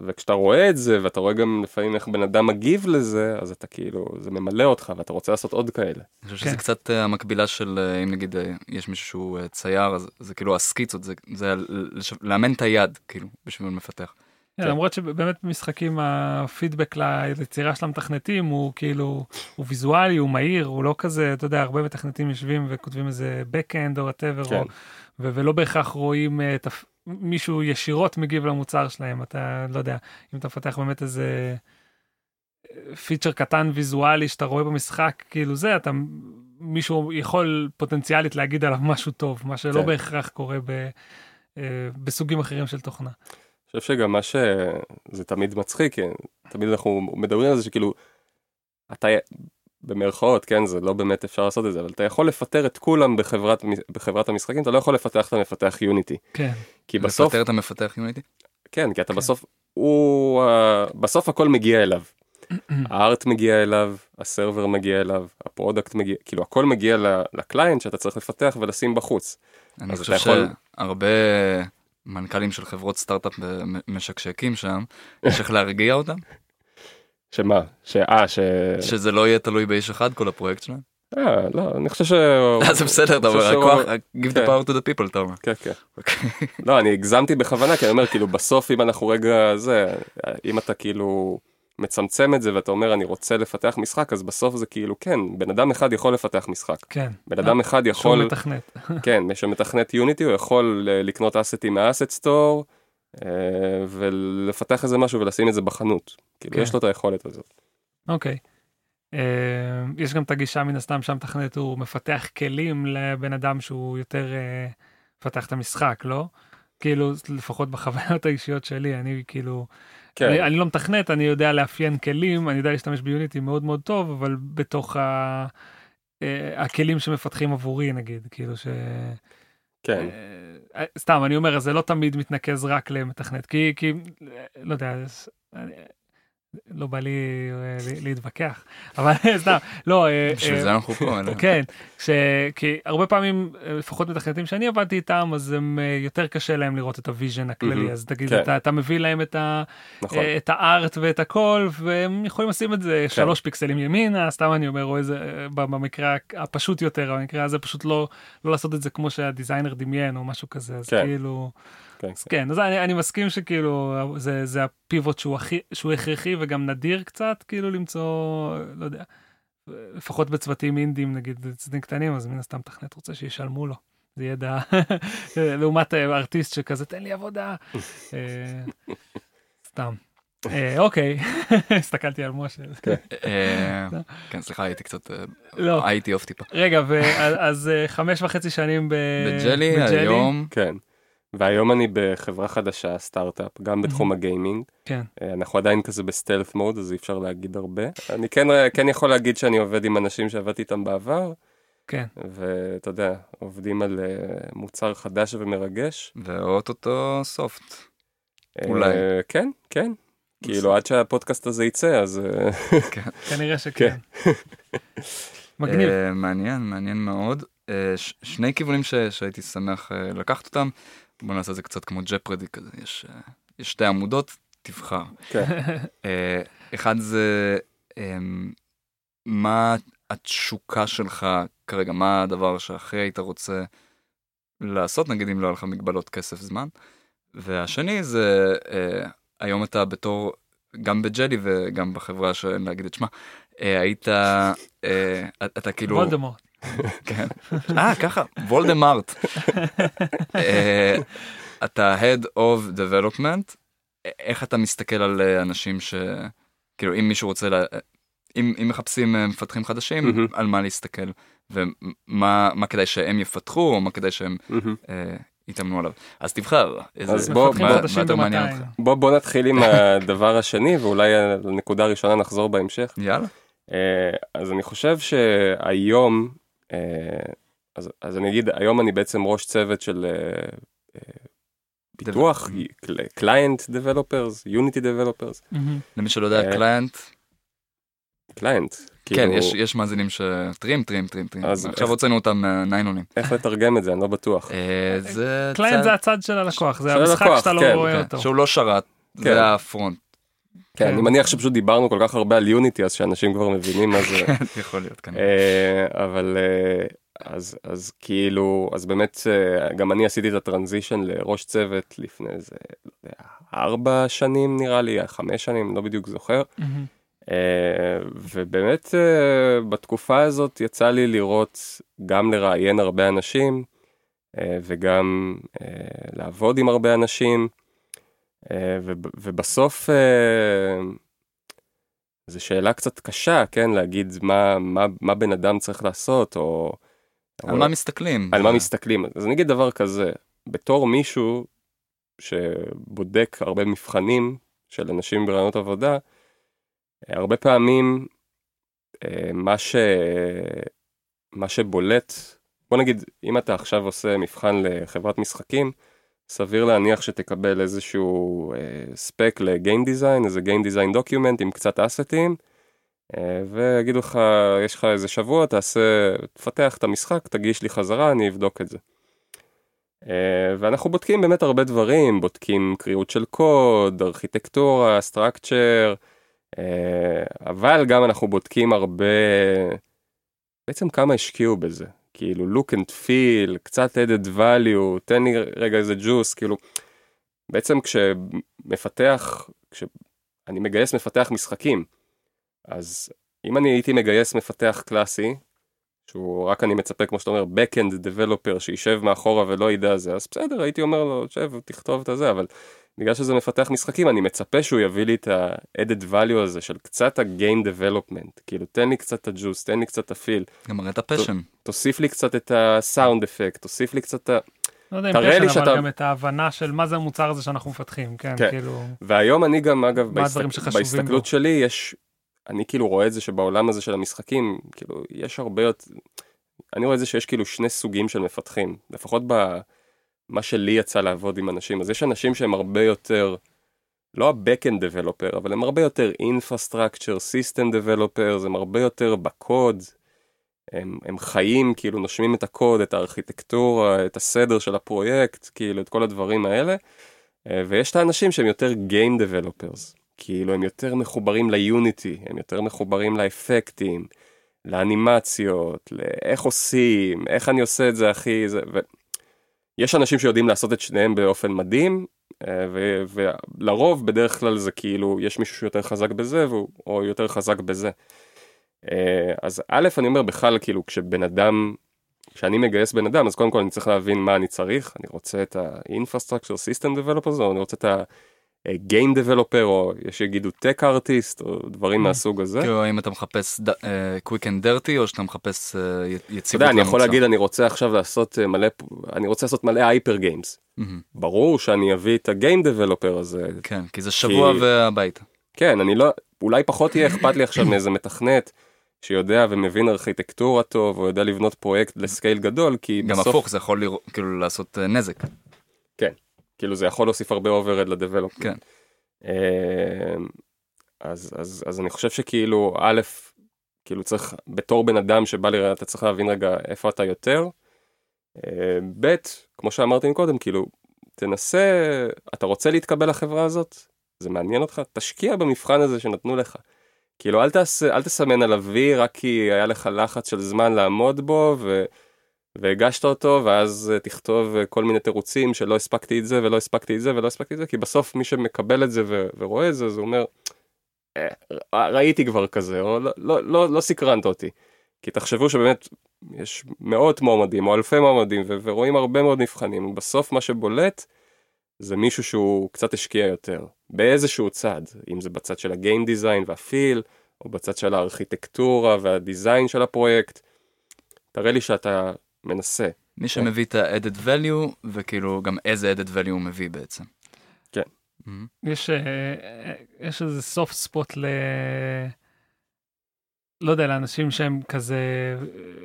וכשאתה רואה את זה ואתה רואה גם לפעמים איך בן אדם מגיב לזה אז אתה כאילו זה ממלא אותך ואתה רוצה לעשות עוד כאלה. אני חושב כן. שזה קצת אה, המקבילה של אה, אם נגיד אה, יש מישהו שהוא צייר, אז זה כאילו הסקיצות, זה- זה לאמן את היד, כאילו, בשביל מפתח. כן, כן. למרות שבאמת במשחקים הפידבק ליצירה של המתכנתים הוא כאילו הוא ויזואלי הוא מהיר הוא לא כזה אתה יודע הרבה מתכנתים יושבים וכותבים איזה backend או whatever כן. או, ו- ולא בהכרח רואים את מישהו ישירות מגיב למוצר שלהם אתה לא יודע אם אתה מפתח באמת איזה פיצ'ר קטן ויזואלי שאתה רואה במשחק כאילו זה אתה מישהו יכול פוטנציאלית להגיד עליו משהו טוב מה שלא כן. בהכרח קורה ב, אה, בסוגים אחרים של תוכנה. אני חושב שגם מה שזה תמיד מצחיק תמיד אנחנו מדברים על זה שכאילו אתה במרכאות, כן, זה לא באמת אפשר לעשות את זה, אבל אתה יכול לפטר את כולם בחברת, בחברת המשחקים, אתה לא יכול לפטר את המפתח Unity. כן. כי בסוף, לפטר את המפתח Unity? כן, כי אתה כן. בסוף, הוא, אה, בסוף הכל מגיע אליו. ה art מגיע אליו, ה server מגיע אליו, ה product מגיע, כאילו הכל מגיע לקליינט שאתה צריך לפתח ולשים בחוץ. אני חושב יכול- שהרבה מנכ"לים של חברות סטארט-אפ משקשקים שם, יש איך להרגיע אותם, שמה? שאה, ש... שזה לא יהיה תלוי באיש אחד כל הפרויקט שלהם. אה, לא, אני חושב ש... אז זה בסדר, אתה אומר, שהוא- הכוח, give the כן. power to the people, אתה אומר. כן, כן. אוקיי. לא, אני הגזמתי בכוונה, כי אני אומר, כאילו, בסוף אם אנחנו רגע, זה, אם אתה כאילו מצמצם את זה ואתה אומר, אני רוצה לפתח משחק, אז בסוף זה כאילו, כן, בן אדם אחד יכול לפתח משחק. כן. בן אדם אחד שהוא יכול, מתכנת. כן, מי שמתכנת יוניטי, הוא יכול אה, לקנות אסטים מהאסט סטור, ולפתח איזה משהו ולשים את זה בחנות. כאילו, כן. יש לו את היכולת הזאת. אוקיי. אה, יש גם את הגישה מן הסתם שהמתכנת הוא מפתח כלים לבן אדם שהוא יותר אה, מפתח את המשחק, לא? כאילו, לפחות בחוויות האישיות שלי, אני כאילו, כן, אני, אני לא מתכנת, אני יודע לאפיין כלים, אני יודע להשתמש ביוניטי מאוד מאוד טוב, אבל בתוך ה... אה, הכלים שמפתחים עבורי נגיד, כאילו ש... כן. אה, סתם, אני אומר, זה לא תמיד מתנקז רק למתכנת, כי, כי, אה, לא יודע, אני- לא בא לי אה, להתווכח, אבל סתם, לא, אה, בשביל אה, זה אנחנו פה. כן. כי הרבה פעמים, לפחות מתכנתים שאני עבדתי איתם, אז הם יותר קשה להם לראות את ה vision הכללי. אז תגיד, כן. אתה, מביא להם את. נכון. את ה art ואת הכל, והם יכולים לשים את זה שלוש פיקסלים ימינה, סתם אני אומר, או איזה, במקרה הפשוט יותר, במקרה הזה פשוט לא, לא לעשות את זה כמו שהדיזיינר דמיין או משהו כזה, אז כן. כאילו, כן, אז כן, אז אני, אני מסכים שכאילו, זה, זה הפיבוט שהוא הכי, שהוא הכרחי וגם נדיר קצת, כאילו למצוא, לא יודע, לפחות בצוותים אינדים, נגיד, צוותים קטנים, אז מן הסתם תכנת רוצה שישלמו לו. זה ידע, לעומת אה, ארטיסט שכזה, תן לי עבודה. אה, סתם. אה, אוקיי, הסתכלתי על משה. אה, כן, סליחה, הייתי קצת, לא, הייתי off טיפה. רגע, אז חמש וחצי שנים ב- בג'לי היום, כן. והיום אני בחברה חדשה, סטארט-אפ, גם בתחום ה gaming. כן, אה, אנחנו עדיין כזה ב stealth mode, אז אי אפשר להגיד הרבה. אני כן, כן יכול להגיד שאני עובד עם אנשים שעבדתי איתם בעבר, כן. ואתה יודע, עובדים על אה, מוצר חדש ומרגש. ואו-טו-טו soft. אה, אולי. כן, כן. כאילו, עד שהפודקאסט הזה יצא, אז... אה, כנראה שכן. כן. מגניב. מעניין, מעניין מאוד. ש- שני כיוונים ש- שהייתי שמח לקחת אותם. בוא נעשה את זה קצת כמו ג'פרדי כזה, יש אה, יש שתי עמודות, תבחר. כן. אה, אחד זה אמ, מה התשוקה שלך כרגע, מה הדבר שהכי היית רוצה לעשות, נגיד אם לא היה לך מגבלות כסף זמן. והשני זה אה, היום אתה בתור, גם בג'לי וגם בחברה שאין להגיד את שמה, אה, היית, אתה כאילו, וולדמורט. כן, אה ככה, וולדמארט. אה, אתה Head of Development, איך אתה מסתכל על אה, אנשים ש... כאילו אם מישהו רוצה, לה... אם, אם מחפשים אה, מפתחים חדשים. על מה להסתכל, ומה מה כדאי שהם יפתחו, או מה כדאי שהם. אה, יתאמנו עליו. אז תבחר, איזה, אז בוא- מה, מה יותר מעניין ב-200. אותך? בוא, בוא נתחיל עם הדבר השני, ואולי לנקודה הראשונה נחזור בהמשך. יאללה. אה, אז אני חושב שהיום, אה, אז, אז אני אגיד, היום אני בעצם ראש צוות של אה, אה, פיתוח, client developers, Unity developers. למי שלא יודע, אה, client, client. כן, יש, יש מאזינים ש... טריים, טריים, טריים, טריים. אז עכשיו הוצאנו אותם מהניילונים. איך לתרגם את זה, אני לא בטוח. אה, זה... client זה הצד של הלקוח, זה המשחק הלקוח, שאתה לא כן, רואה כן, אותו. שהוא לא שרת, כן. זה ה front. כן, כן. אני מניח שפשוט דיברנו כל כך הרבה על Unity, אז שאנשים כבר מבינים מה זה. יכול להיות כנראה. אה, אבל אה, אז אז כאילו אז באמת אה, גם אני עשיתי את ה transition לראש צוות לפני איזה לא ארבע שנים נראה לי חמש שנים לא בדיוק זוכר ובאמת בתקופה הזאת יצא לי לראות גם לראיין הרבה אנשים וגם לעבוד עם הרבה אנשים ובסוף אה, זו שאלה קצת קשה כן להגיד מה מה מה בן אדם צריך לעשות או. על או- מה מסתכלים? על מה מסתכלים אז אני אגיד דבר כזה בתור מישהו שבודק הרבה מבחנים של אנשים בראיונות עבודה הרבה פעמים אה, מה, ש... מה שבולט, בוא נגיד, אם אתה עכשיו עושה מבחן לחברת משחקים, סביר להניח שתקבל איזשהו אה, spec ל game design, איזה game design document עם קצת asset ים, אה, ויגידו לך, יש לך איזה שבוע, תעשה, תפתח את המשחק, תגיש לי חזרה, אני אבדוק את זה. אה, ואנחנו בודקים באמת הרבה דברים, בודקים קריאות של קוד, ארכיטקטורה, סטרקצ'ר, אה, אבל גם אנחנו בודקים הרבה, בעצם כמה השקיעו בזה. כאילו look and feel, קצת added value, תן לי רגע איזה ג'וס, כאילו, בעצם כשמפתח, כשאני מגייס מפתח משחקים, אז אם אני הייתי מגייס מפתח קלאסי, שהוא רק אני מצפה כמו שאתה אומר backend developer שישב מאחורה ולא ידע זה אז בסדר הייתי אומר לו שב תכתוב את הזה אבל בגלל שזה מפתח משחקים אני מצפה שהוא יביא לי את ה-added value הזה של קצת ה-game development כאילו תן לי קצת את הג'וס תן לי קצת את ה feel. גם מראה את ה passion. תוסיף לי קצת את ה sound effect תוסיף לי קצת את ה... לא יודע אם passion, אבל שאתה... גם את ההבנה של מה זה המוצר הזה שאנחנו מפתחים, כן, כן. כאילו... והיום אני גם, אגב, בהסתכל... בהסתכלות שלי, יש אני כאילו רואה את זה שבעולם הזה של המשחקים, כאילו, יש הרבה יותר... אני רואה את זה שיש כאילו שני סוגים של מפתחים, לפחות במה שלי יצא לעבוד עם אנשים, אז יש אנשים שהם הרבה יותר, לא ה-Backend Developer, אבל הם הרבה יותר Infrastructure, System Developers, הם הרבה יותר בקוד, הם, הם חיים, כאילו נושמים את הקוד, את הארכיטקטורה, את הסדר של הפרויקט, כאילו את כל הדברים האלה, אה, ויש את האנשים שהם יותר Game Developers. כאילו הם יותר מחוברים ליוניטי, הם יותר מחוברים לאפקטים, לאנימציות, לאיך עושים, איך אני עושה את זה הכי... זה... ו... יש אנשים שיודעים לעשות את שניהם באופן מדהים, אה, ו... ולרוב בדרך כלל זה כאילו, יש מישהו שיותר חזק בזה, והוא... או יותר חזק בזה. אה, אז א', אני אומר בכלל, כאילו, כשבן אדם, כשאני מגייס בן אדם, אז קודם כל אני צריך להבין מה אני צריך, אני רוצה את ה-infrastructure system developers, או אני רוצה את ה... גיים דבלופר או יש שיגידו טק ארטיסט או דברים mm. מהסוג הזה. כאילו אם אתה מחפש quick and dirty או שאתה מחפש אה, יציבות. אתה יודע אני יכול להגיד אני רוצה עכשיו לעשות אה, מלא אני רוצה לעשות מלא hyper games. ברור שאני אביא את ה game developer הזה. כן כי זה שבוע והביתה. כן אני לא אולי פחות יהיה אכפת לי עכשיו מאיזה מתכנת. שיודע ומבין ארכיטקטורה טוב או יודע לבנות פרויקט ל scale גדול כי גם בסוף... הפוך זה יכול לראות, כאילו לעשות אה, נזק. כן כאילו זה יכול להוסיף הרבה overhead ל develop. כן. אמ, אז, אז, אז אני חושב שכאילו א', כאילו צריך בתור בן אדם שבא לראה אתה צריך להבין רגע איפה אתה יותר. אה, ב', כמו שאמרתי קודם, כאילו תנסה, אתה רוצה להתקבל לחברה הזאת? זה מעניין אותך? תשקיע במבחן הזה שנתנו לך. כאילו אל, תעש, אל תסמן עליו וי רק כי היה לך לחץ של זמן לעמוד בו ו... והגשת אותו ואז אה, תכתוב אה, כל מיני תירוצים שלא הספקתי את זה ולא הספקתי את זה ולא הספקתי את זה כי בסוף מי שמקבל את זה ו- ורואה את זה אז הוא אומר אה, ראיתי כבר כזה או לא, לא, לא, לא סקרנת אותי. כי תחשבו שבאמת יש מאות מועמדים או אלפי מועמדים ו- ורואים הרבה מאוד מבחנים בסוף מה שבולט זה מישהו שהוא קצת השקיע יותר באיזשהו צד אם זה בצד של הגיים דיזיין והפיל או בצד של הארכיטקטורה והדיזיין של הפרויקט. תראה לי שאתה מנסה. מי שמביא את ה-added value וכאילו גם איזה added value הוא מביא בעצם. כן. Mm-hmm. יש, אה, יש איזה soft spot ל... לא יודע, לאנשים שהם כזה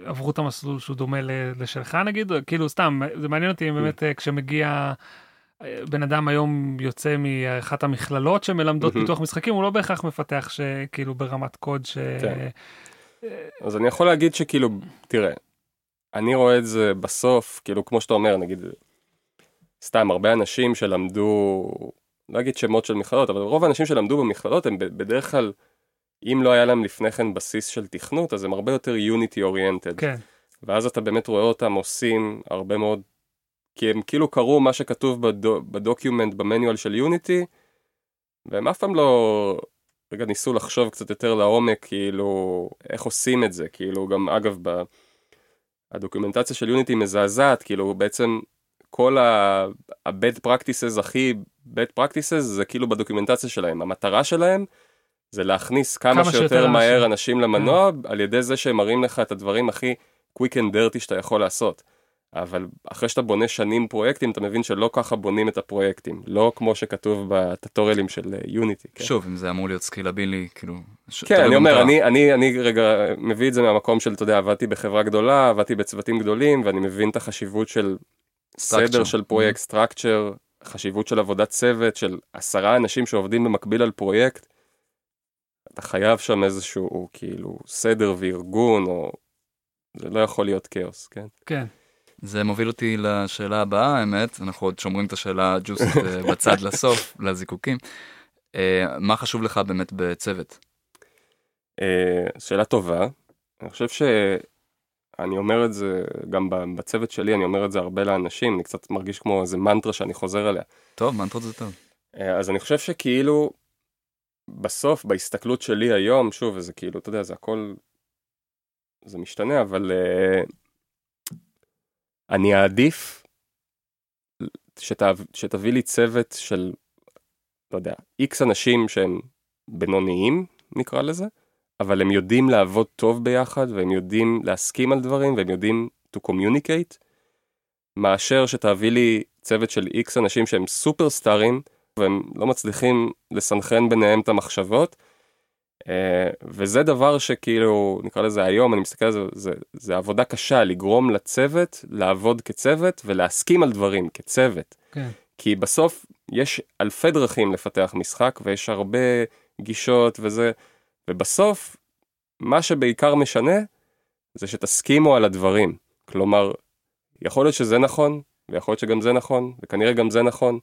עברו את המסלול שהוא דומה לשלך נגיד, כאילו סתם, זה מעניין אותי אם באמת אה, כשמגיע בן אדם היום יוצא מאחת המכללות שמלמדות פיתוח משחקים, הוא לא בהכרח מפתח שכאילו ברמת קוד ש... כן. אז אני יכול להגיד שכאילו, תראה, אני רואה את זה בסוף, כאילו כמו שאתה אומר, נגיד, סתם הרבה אנשים שלמדו, לא אגיד שמות של מכללות, אבל רוב האנשים שלמדו במכללות הם בדרך כלל, אם לא היה להם לפני כן בסיס של תכנות, אז הם הרבה יותר Unity oriented. כן. ואז אתה באמת רואה אותם עושים הרבה מאוד, כי הם כאילו קראו מה שכתוב בדו, ב document ב manual של Unity, והם אף פעם לא, רגע ניסו לחשוב קצת יותר לעומק, כאילו, איך עושים את זה, כאילו גם אגב, ב... הדוקומנטציה של יוניטי מזעזעת, כאילו בעצם כל ה-bad practices הכי bad practices זה כאילו בדוקומנטציה שלהם, המטרה שלהם זה להכניס כמה, כמה שיותר, שיותר מהר אנשים, אנשים למנוע yeah. על ידי זה שהם מראים לך את הדברים הכי quick and dirty שאתה יכול לעשות. אבל אחרי שאתה בונה שנים פרויקטים, אתה מבין שלא ככה בונים את הפרויקטים. לא כמו שכתוב בטטוריאלים של יוניטי. כן? שוב, אם זה אמור להיות סקילבילי, כאילו... ש- כן, אני אומר. אני, אני, אני רגע מביא את זה מהמקום של, אתה יודע, עבדתי בחברה גדולה, עבדתי בצוותים גדולים, ואני מבין את החשיבות של סדר Structure. של פרויקט, סטרקצ'ר, חשיבות של עבודת צוות, של עשרה אנשים שעובדים במקביל על פרויקט. אתה חייב שם איזשהו, כאילו, סדר וארגון, או... זה לא יכול להיות כאוס, כן? כן. זה מוביל אותי לשאלה הבאה, האמת, אנחנו עוד שומרים את השאלה הג'וסית אה, בצד לסוף, לזיקוקים. אה, מה חשוב לך באמת בצוות? אה, שאלה טובה. אני חושב שאני אומר את זה גם בצוות שלי, אני אומר את זה הרבה לאנשים, אני קצת מרגיש כמו איזה מנטרה שאני חוזר אליה. טוב, מנטרות זה טוב. אה, אז אני חושב שכאילו, בסוף, בהסתכלות שלי היום, שוב, זה כאילו, אתה יודע, זה הכל, זה משתנה, אבל uh, אני אעדיף שת, שתביא לי צוות של, לא יודע, איקס אנשים שהם בינוניים, נקרא לזה, אבל הם יודעים לעבוד טוב ביחד, והם יודעים להסכים על דברים, והם יודעים to communicate, מאשר שתביא לי צוות של איקס אנשים שהם סופרסטארים, והם לא מצליחים לסנכרן ביניהם את המחשבות. Uh, וזה דבר שכאילו, נקרא לזה היום, אני מסתכל על זה, זה, זה עבודה קשה לגרום לצוות לעבוד כצוות ולהסכים על דברים כצוות. כן. כי בסוף יש אלפי דרכים לפתח משחק ויש הרבה גישות וזה, ובסוף מה שבעיקר משנה זה שתסכימו על הדברים. כלומר, יכול להיות שזה נכון, ויכול להיות שגם זה נכון, וכנראה גם זה נכון,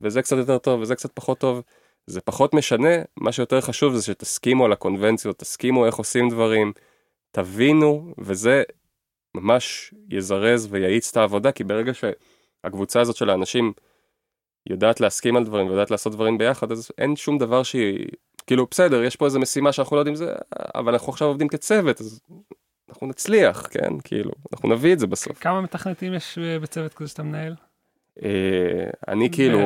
וזה קצת יותר טוב וזה קצת פחות טוב. זה פחות משנה, מה שיותר חשוב זה שתסכימו על הקונבנציות, תסכימו איך עושים דברים, תבינו, וזה ממש יזרז ויאיץ את העבודה, כי ברגע שהקבוצה הזאת של האנשים יודעת להסכים על דברים ויודעת לעשות דברים ביחד, אז אין שום דבר שהיא, כאילו בסדר, יש פה איזה משימה שאנחנו לא יודעים זה, אבל אנחנו עכשיו עובדים כצוות, אז אנחנו נצליח, כן? כאילו, אנחנו נביא את זה בסוף. כמה מתכנתים יש אה, בצוות כזה שאתה מנהל? אה, אני כאילו,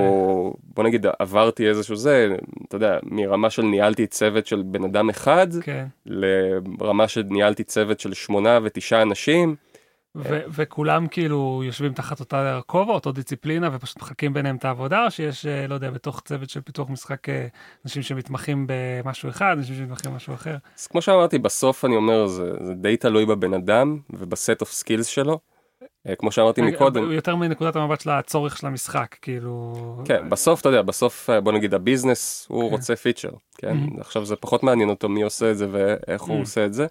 בוא נגיד, עברתי איזשהו זה, אתה יודע, מרמה של ניהלתי צוות של בן אדם אחד, כן. לרמה של ניהלתי צוות של שמונה ותשעה אנשים. ו- וכולם כאילו יושבים תחת אותה כובע, אותו דיסציפלינה, ופשוט מחלקים ביניהם את העבודה, או שיש, אה, לא יודע, בתוך צוות של פיתוח משחק, אה, אנשים שמתמחים במשהו אחד, אנשים שמתמחים במשהו אחר. אז כמו שאמרתי, בסוף אני אומר, זה, זה די תלוי בבן אדם וב set of skills שלו. אה, כמו שאמרתי מקודם, יותר מנקודת המבט של הצורך של המשחק, כאילו... כן, בסוף, אתה יודע, בסוף, אה, בוא נגיד, ה business, הוא כן. רוצה feature, כן? Mhm. עכשיו זה פחות מעניין אותו מי עושה את זה ואיך הוא Mhm. עושה את זה.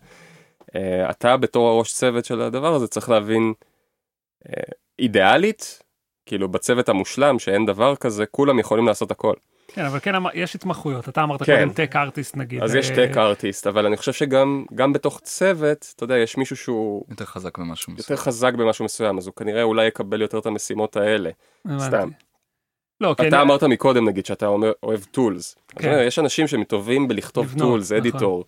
אה, אתה בתור הראש צוות של הדבר הזה צריך להבין, אה, אידיאלית, כאילו בצוות המושלם, שאין דבר כזה, כולם יכולים לעשות הכל. כן, אבל כן, יש התמחויות, אתה אמרת כן. קודם tech artist נגיד. אז יש אה, טק ארטיסט, אבל אני חושב שגם גם בתוך צוות, אתה יודע, יש מישהו שהוא יותר חזק במשהו מסוים. יותר חזק במשהו מסוים, אז הוא כנראה אולי יקבל יותר את המשימות האלה. סתם. לא, כן, אתה אמרת מקודם נגיד שאתה אומר אוהב tools. כן. יש אנשים שממש טובים בלכתוב tools, נכון. editor.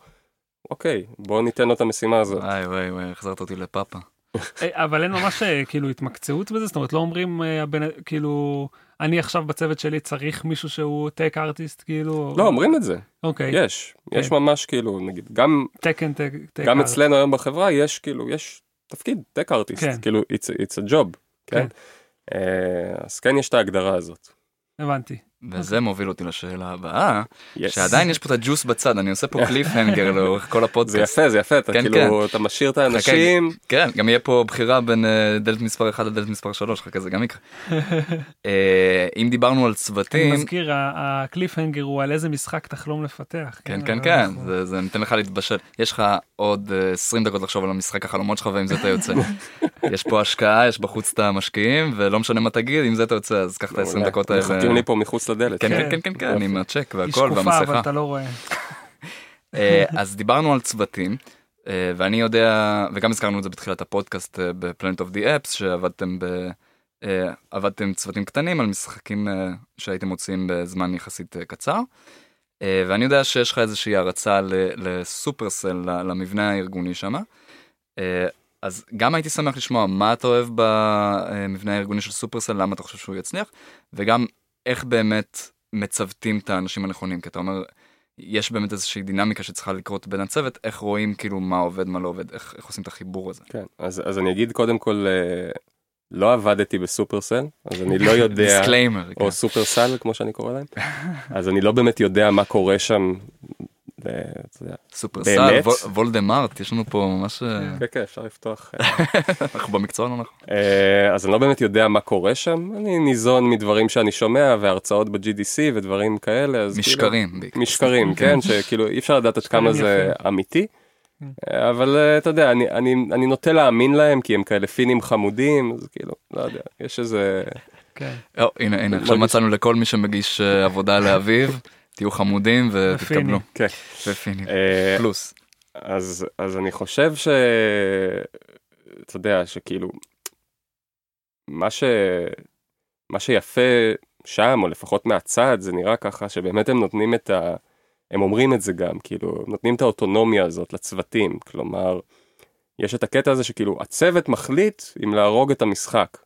אוקיי, בוא ניתן לו את המשימה הזאת. וואי וואי וואי, החזרת אותי לפאפה. אה, אבל אין ממש אה, כאילו התמקצעות בזה, זאת אומרת לא אומרים אה, כאילו אני עכשיו בצוות שלי צריך מישהו שהוא טק ארטיסט כאילו. לא, אומרים את זה, אוקיי. יש. יש כן. ממש כאילו, נגיד, גם תקן טק. גם. אצלנו היום בחברה יש כאילו, יש תפקיד, טק ארטיסט, כן. כאילו, it's a- it's a job, כן? אה, אז כן יש את ההגדרה הזאת. הבנתי. וזה מוביל אותי לשאלה הבאה, Yes. שעדיין יש פה את הג'וס בצד, אני עושה פה קליף הנגר לאורך כל זה הפודקאסט. יפה, זה יפה, אתה כן, כאילו, אתה משאיר את האנשים, כן, גם יהיה פה בחירה בין אה, דלת מספר 1 לדלת מספר 3, חכה זה גם יקרה. אה, אם דיברנו על אני צוותים, מזכיר ה- הקליפהנגר הוא על איזה משחק תחלום לפתח. כן כן כן, אנחנו- זה- זה נותן לך להתבשל. יש לך עוד אה, 20 דקות לחשוב על המשחק החלומות שלך ועם זה אתה יוצא. יש פה השקעה, יש בחוץ את המשקיעים, ולא משנה מה תגיד, עם זה אתה יוצא, אז קח את ה-20 מעולה. דקות האלה. מחכים לי פה מחוץ לדלת. כן, כן. כן, כן, כן, עם הצ'ק היא והכל שקופה אבל והמסכה. אתה לא רואה. אה, אז דיברנו על צוותים, אה, ואני יודע, וגם הזכרנו את זה בתחילת הפודקאסט אה, בפלנט אוף די אפס, שעבדתם ב... עבדתם צוותים קטנים על משחקים שהייתם מוציאים בזמן יחסית קצר. ואני יודע שיש לך איזושהי הערצה ל- לסופרסל, למבנה הארגוני שם. אז גם הייתי שמח לשמוע מה אתה אוהב במבנה הארגוני של סופרסל, למה אתה חושב שהוא יצליח, וגם איך באמת מצוותים את האנשים הנכונים, כי אתה אומר, יש באמת איזושהי דינמיקה שצריכה לקרות בין הצוות, איך רואים כאילו מה עובד, מה לא עובד, איך, איך עושים את החיבור הזה. כן, אז, אז אני אגיד קודם כל אה, לא עבדתי ב Supercell, אז אני לא יודע, disclaimer. או Supercell כמו שאני קורא להם, אז אני לא באמת יודע מה קורה שם. ו- אתה יודע. Supercell, באמת? וול- וולדמארט, יש לנו פה ממש... אה, כן, כן, אפשר לפתוח. אה, אנחנו במקצוע לא נכון. אה, אז אני לא באמת יודע מה קורה שם, אני ניזון מדברים שאני שומע והרצאות ב-GDC ודברים כאלה. אז כאילו- משקרים. משקרים, כן, שכאילו אי אפשר לדעת עד כמה זה. אמיתי. אה, אבל אתה יודע, אני, אני, אני נוטה להאמין להם כי הם כאלה פינים חמודים, אז כאילו, לא יודע, יש איזה... כן. הנה, הנה, עכשיו מצאנו לכל מי שמגיש עבודה לאביב, תהיו חמודים ותתקבלו. כן. ופינים. אה, פלוס. אז, אז אני חושב ש... אתה יודע, שכאילו, מה, ש... מה שיפה שם, או לפחות מהצד, זה נראה ככה שבאמת הם נותנים את ה... הם אומרים את זה גם, כאילו, נותנים את האוטונומיה הזאת לצוותים, כלומר, יש את הקטע הזה שכאילו, הצוות מחליט אם להרוג את המשחק.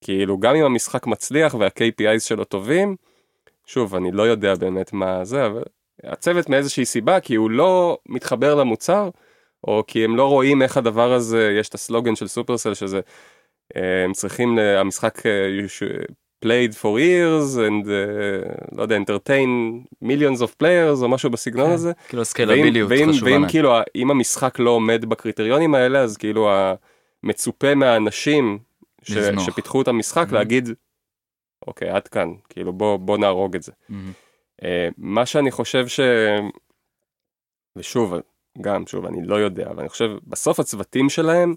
כאילו, גם אם המשחק מצליח וה-KPIs שלו טובים, שוב, אני לא יודע באמת מה זה, אבל הצוות מאיזושהי סיבה, כי הוא לא מתחבר למוצר, או כי הם לא רואים איך הדבר הזה, יש את הסלוגן של סופרסל שזה, אה, הם צריכים, המשחק אה, played for years and uh, לא יודע, entertain millions of players או משהו בסגנון כן. הזה. כאילו ואם, חשובה ואם. כאילו, אם המשחק לא עומד בקריטריונים האלה, אז כאילו המצופה מהאנשים ש. שפיתחו את המשחק Mhm. להגיד, אוקיי, עד כאן, כאילו בוא, בוא נהרוג את זה. מהמם. אה, מה שאני חושב ש... ושוב, גם, שוב, אני לא יודע, אבל אני חושב, בסוף הצוותים שלהם,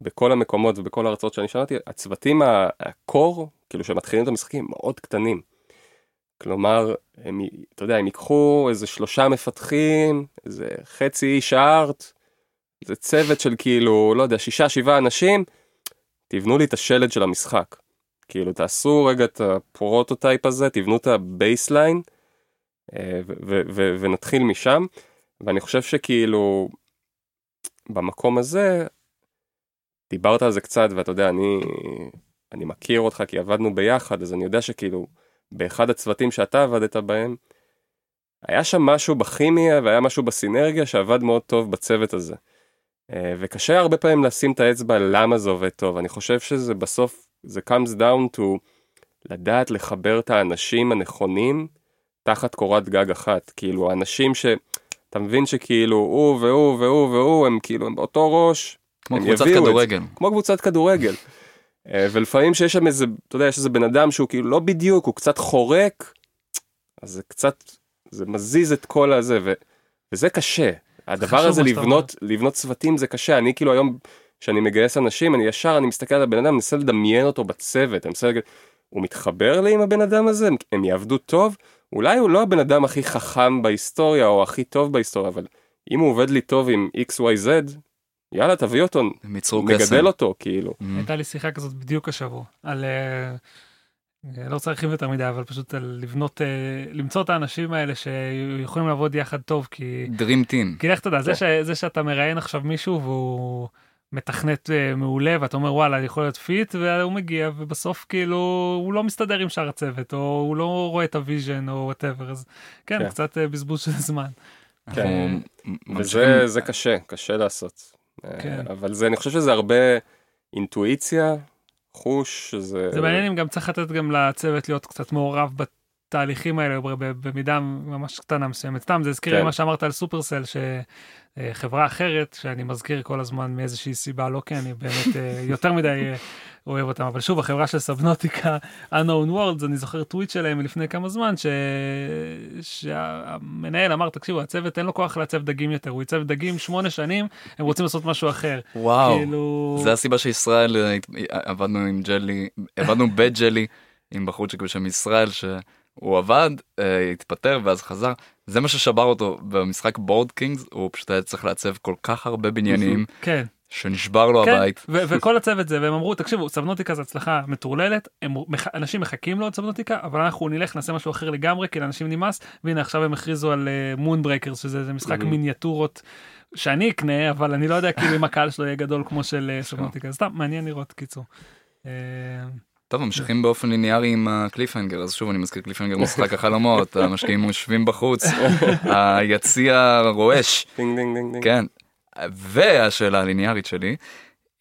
בכל המקומות ובכל ההרצאות שאני שמעתי, הצוותים ה core, כאילו שמתחילים את המשחקים, מאוד קטנים. כלומר, הם, אתה יודע, הם ייקחו איזה שלושה מפתחים, איזה חצי איש art, זה צוות של כאילו, לא יודע, שישה, שבעה אנשים, תבנו לי את השלד של המשחק. כאילו, תעשו רגע את ה prototype הזה, תבנו את ה baseline, אה, ונתחיל משם. ואני חושב שכאילו, במקום הזה, דיברת על זה קצת, ואתה יודע, אני, אני מכיר אותך כי עבדנו ביחד, אז אני יודע שכאילו, באחד הצוותים שאתה עבדת בהם, היה שם משהו בכימיה והיה משהו בסינרגיה שעבד מאוד טוב בצוות הזה. אה, וקשה הרבה פעמים לשים את האצבע למה זה עובד טוב. אני חושב שזה בסוף, זה comes down to לדעת לחבר את האנשים הנכונים תחת קורת גג אחת. כאילו, האנשים ש... אתה מבין שכאילו הוא והוא והוא והוא הם כאילו הם באותו ראש, כמו הם קבוצת יביאו את. כדורגל. כמו קבוצת כדורגל. אה, ולפעמים שיש שם איזה, אתה יודע, יש איזה בן אדם שהוא כאילו לא בדיוק, הוא קצת חורק, אז זה קצת, זה מזיז את כל הזה, ו, וזה קשה. הדבר הזה לבנות, לבנות צוותים זה קשה, אני כאילו היום, כשאני מגייס אנשים, אני ישר, אני מסתכל על הבן אדם, מנסה לדמיין אותו בצוות, אני מנסה להגיד, הוא מתחבר לי עם הבן אדם הזה, הם, הם יעבדו טוב, אולי הוא לא הבן אדם הכי חכם בהיסטוריה, או הכי טוב בהיסטוריה, אבל אם הוא עובד לי טוב עם XYZ, יאללה, תביא אותו, הם ייצרו קסם. מגדל אותו, כאילו. מהמם. הייתה לי שיחה כזאת בדיוק השבוע, על... אה, לא רוצה להרחיב יותר מדי, אבל פשוט על לבנות, אה, למצוא את האנשים האלה שיכולים לעבוד יחד טוב, כי... Dream Team. כי לך תדע, זה, ש, זה שאתה מראיין עכשיו מישהו והוא מתכנת אה, מעולה ואתה אומר וואלה יכול להיות fit והוא מגיע ובסוף כאילו הוא לא מסתדר עם שאר הצוות או הוא לא רואה את ה vision או whatever אז כן, כן. קצת אה, בזבוז של זמן. כן. וזה זה קשה, קשה לעשות. כן. אה, אבל זה, אני חושב שזה הרבה אינטואיציה, חוש, זה... זה מעניין אם גם צריך לתת גם לצוות להיות קצת מעורב בתהליכים האלה במידה ממש קטנה מסוימת. סתם זה הזכיר לי כן. מה שאמרת על Supercell שחברה אחרת שאני מזכיר כל הזמן מאיזושהי סיבה לא כי אני באמת אה, יותר מדי אה, אוהב אותם אבל שוב החברה של Subnautica Unknown Worlds אני זוכר טוויט שלהם מלפני כמה זמן ש... שהמנהל אמר תקשיבו הצוות אין לו כוח לעצב דגים יותר הוא עיצב דגים שמונה שנים הם רוצים לעשות משהו אחר וואו. כאילו זה הסיבה שישראל אה, עבדנו עם ג'לי עבדנו בג'לי עם בחורצ'יק בשם ישראל שהוא עבד אה, התפטר ואז חזר זה מה ששבר אותו במשחק Board Kings הוא פשוט היה צריך לעצב כל כך הרבה בניינים כן שנשבר לו כן, הבית. ו- וכל הצוות זה, והם אמרו, תקשיבו, Subnautica זה הצלחה מטורללת, הם, מח- אנשים מחכים לעוד Subnautica, אבל אנחנו נלך, נעשה משהו אחר לגמרי, כי לאנשים נמאס, והנה עכשיו הם הכריזו על Moonbreaker, שזה איזה משחק Mhm. מיניאטורות שאני אקנה, אבל אני לא יודע כאילו אם הקהל שלו יהיה גדול כמו של אה, Subnautica, סתם, מעניין לראות, קיצור. אה, טוב ממשיכים באופן ליניארי עם ה cliffhanger אז שוב אני מזכיר cliffhanger משחק החלומות המשקיעים יושבים בחוץ היציע רועש ding ding ding ding. כן והשאלה הליניארית שלי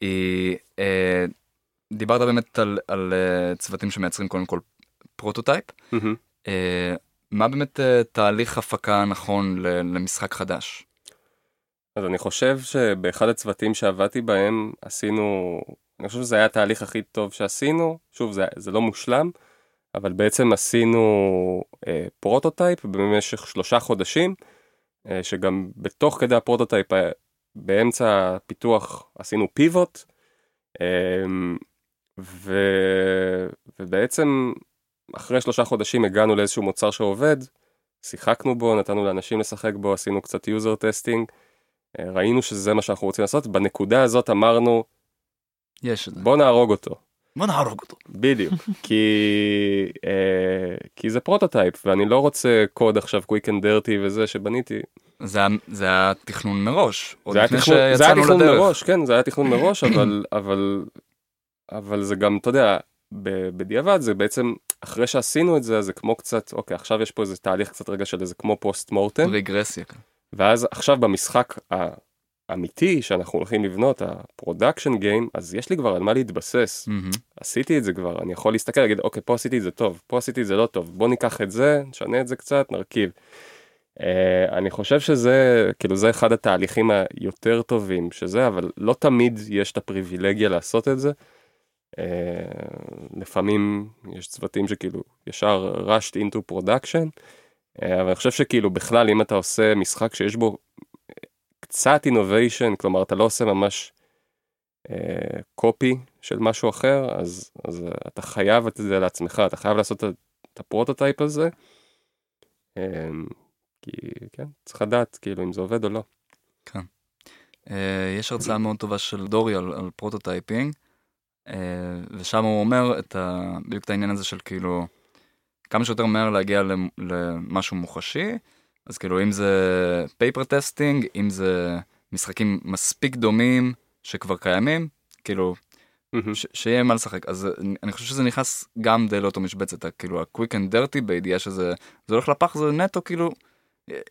היא אה, דיברת באמת על, על uh, צוותים שמייצרים קודם כל prototype. Uh, מה באמת uh, תהליך הפקה נכון למשחק חדש? אז אני חושב שבאחד הצוותים שעבדתי בהם עשינו, אני חושב שזה היה התהליך הכי טוב שעשינו, שוב זה, זה לא מושלם, אבל בעצם עשינו אה, prototype במשך שלושה חודשים, אה, שגם בתוך כדי ה prototype, אה, באמצע הפיתוח עשינו pivot, אה, ו, ובעצם אחרי שלושה חודשים הגענו לאיזשהו מוצר שעובד, שיחקנו בו, נתנו לאנשים לשחק בו, עשינו קצת user testing. אה, ראינו שזה מה שאנחנו רוצים לעשות, בנקודה הזאת אמרנו יש את זה. בוא נהרוג אותו, בוא נהרוג אותו. בדיוק, כי, אה, כי זה prototype ואני לא רוצה קוד עכשיו quick and dirty וזה שבניתי, זה זה היה תכנון מראש. עוד זה היה תכנון, זה היה תכנון לדרך. מראש, כן, זה היה תכנון מראש, אבל, אבל, אבל זה גם, אתה יודע, בדיעבד זה בעצם, אחרי שעשינו את זה, זה כמו קצת, אוקיי, עכשיו יש פה איזה תהליך קצת רגע של איזה כמו post mortem, רגרסיה. כן. ואז עכשיו במשחק האמיתי שאנחנו הולכים לבנות, ה production game, אז יש לי כבר על מה להתבסס. מהמם. עשיתי את זה כבר, אני יכול להסתכל, להגיד, אוקיי, פה עשיתי את זה טוב, פה עשיתי את זה לא טוב, בוא ניקח את זה, נשנה את זה קצת, נרכיב. אה, אני חושב שזה, כאילו, זה אחד התהליכים היותר טובים שזה, אבל לא תמיד יש את הפריבילגיה לעשות את זה. אה, לפעמים יש צוותים שכאילו ישר rushed into production, אה, אבל אני חושב שכאילו בכלל אם אתה עושה משחק שיש בו קצת innovation, כלומר אתה לא עושה ממש copy של משהו אחר, אז, אז אתה חייב את זה לעצמך, אתה חייב לעשות את, ה prototype הזה. אמ, כי כן, צריך לדעת כאילו אם זה עובד או לא. אה, יש הרצאה מאוד טובה של דורי על, על prototyping, אה, ושם הוא אומר את ה, בדיוק את העניין הזה של כאילו, כמה שיותר מהר להגיע למ- למשהו מוחשי, אז כאילו אם זה paper testing, אם זה משחקים מספיק דומים שכבר קיימים, כאילו מהמם. ש- שיהיה מה לשחק אז אני- חושב שזה נכנס גם די לאותו משבצת כאילו ה-quick and dirty בידיעה שזה זה הולך לפח זה נטו כאילו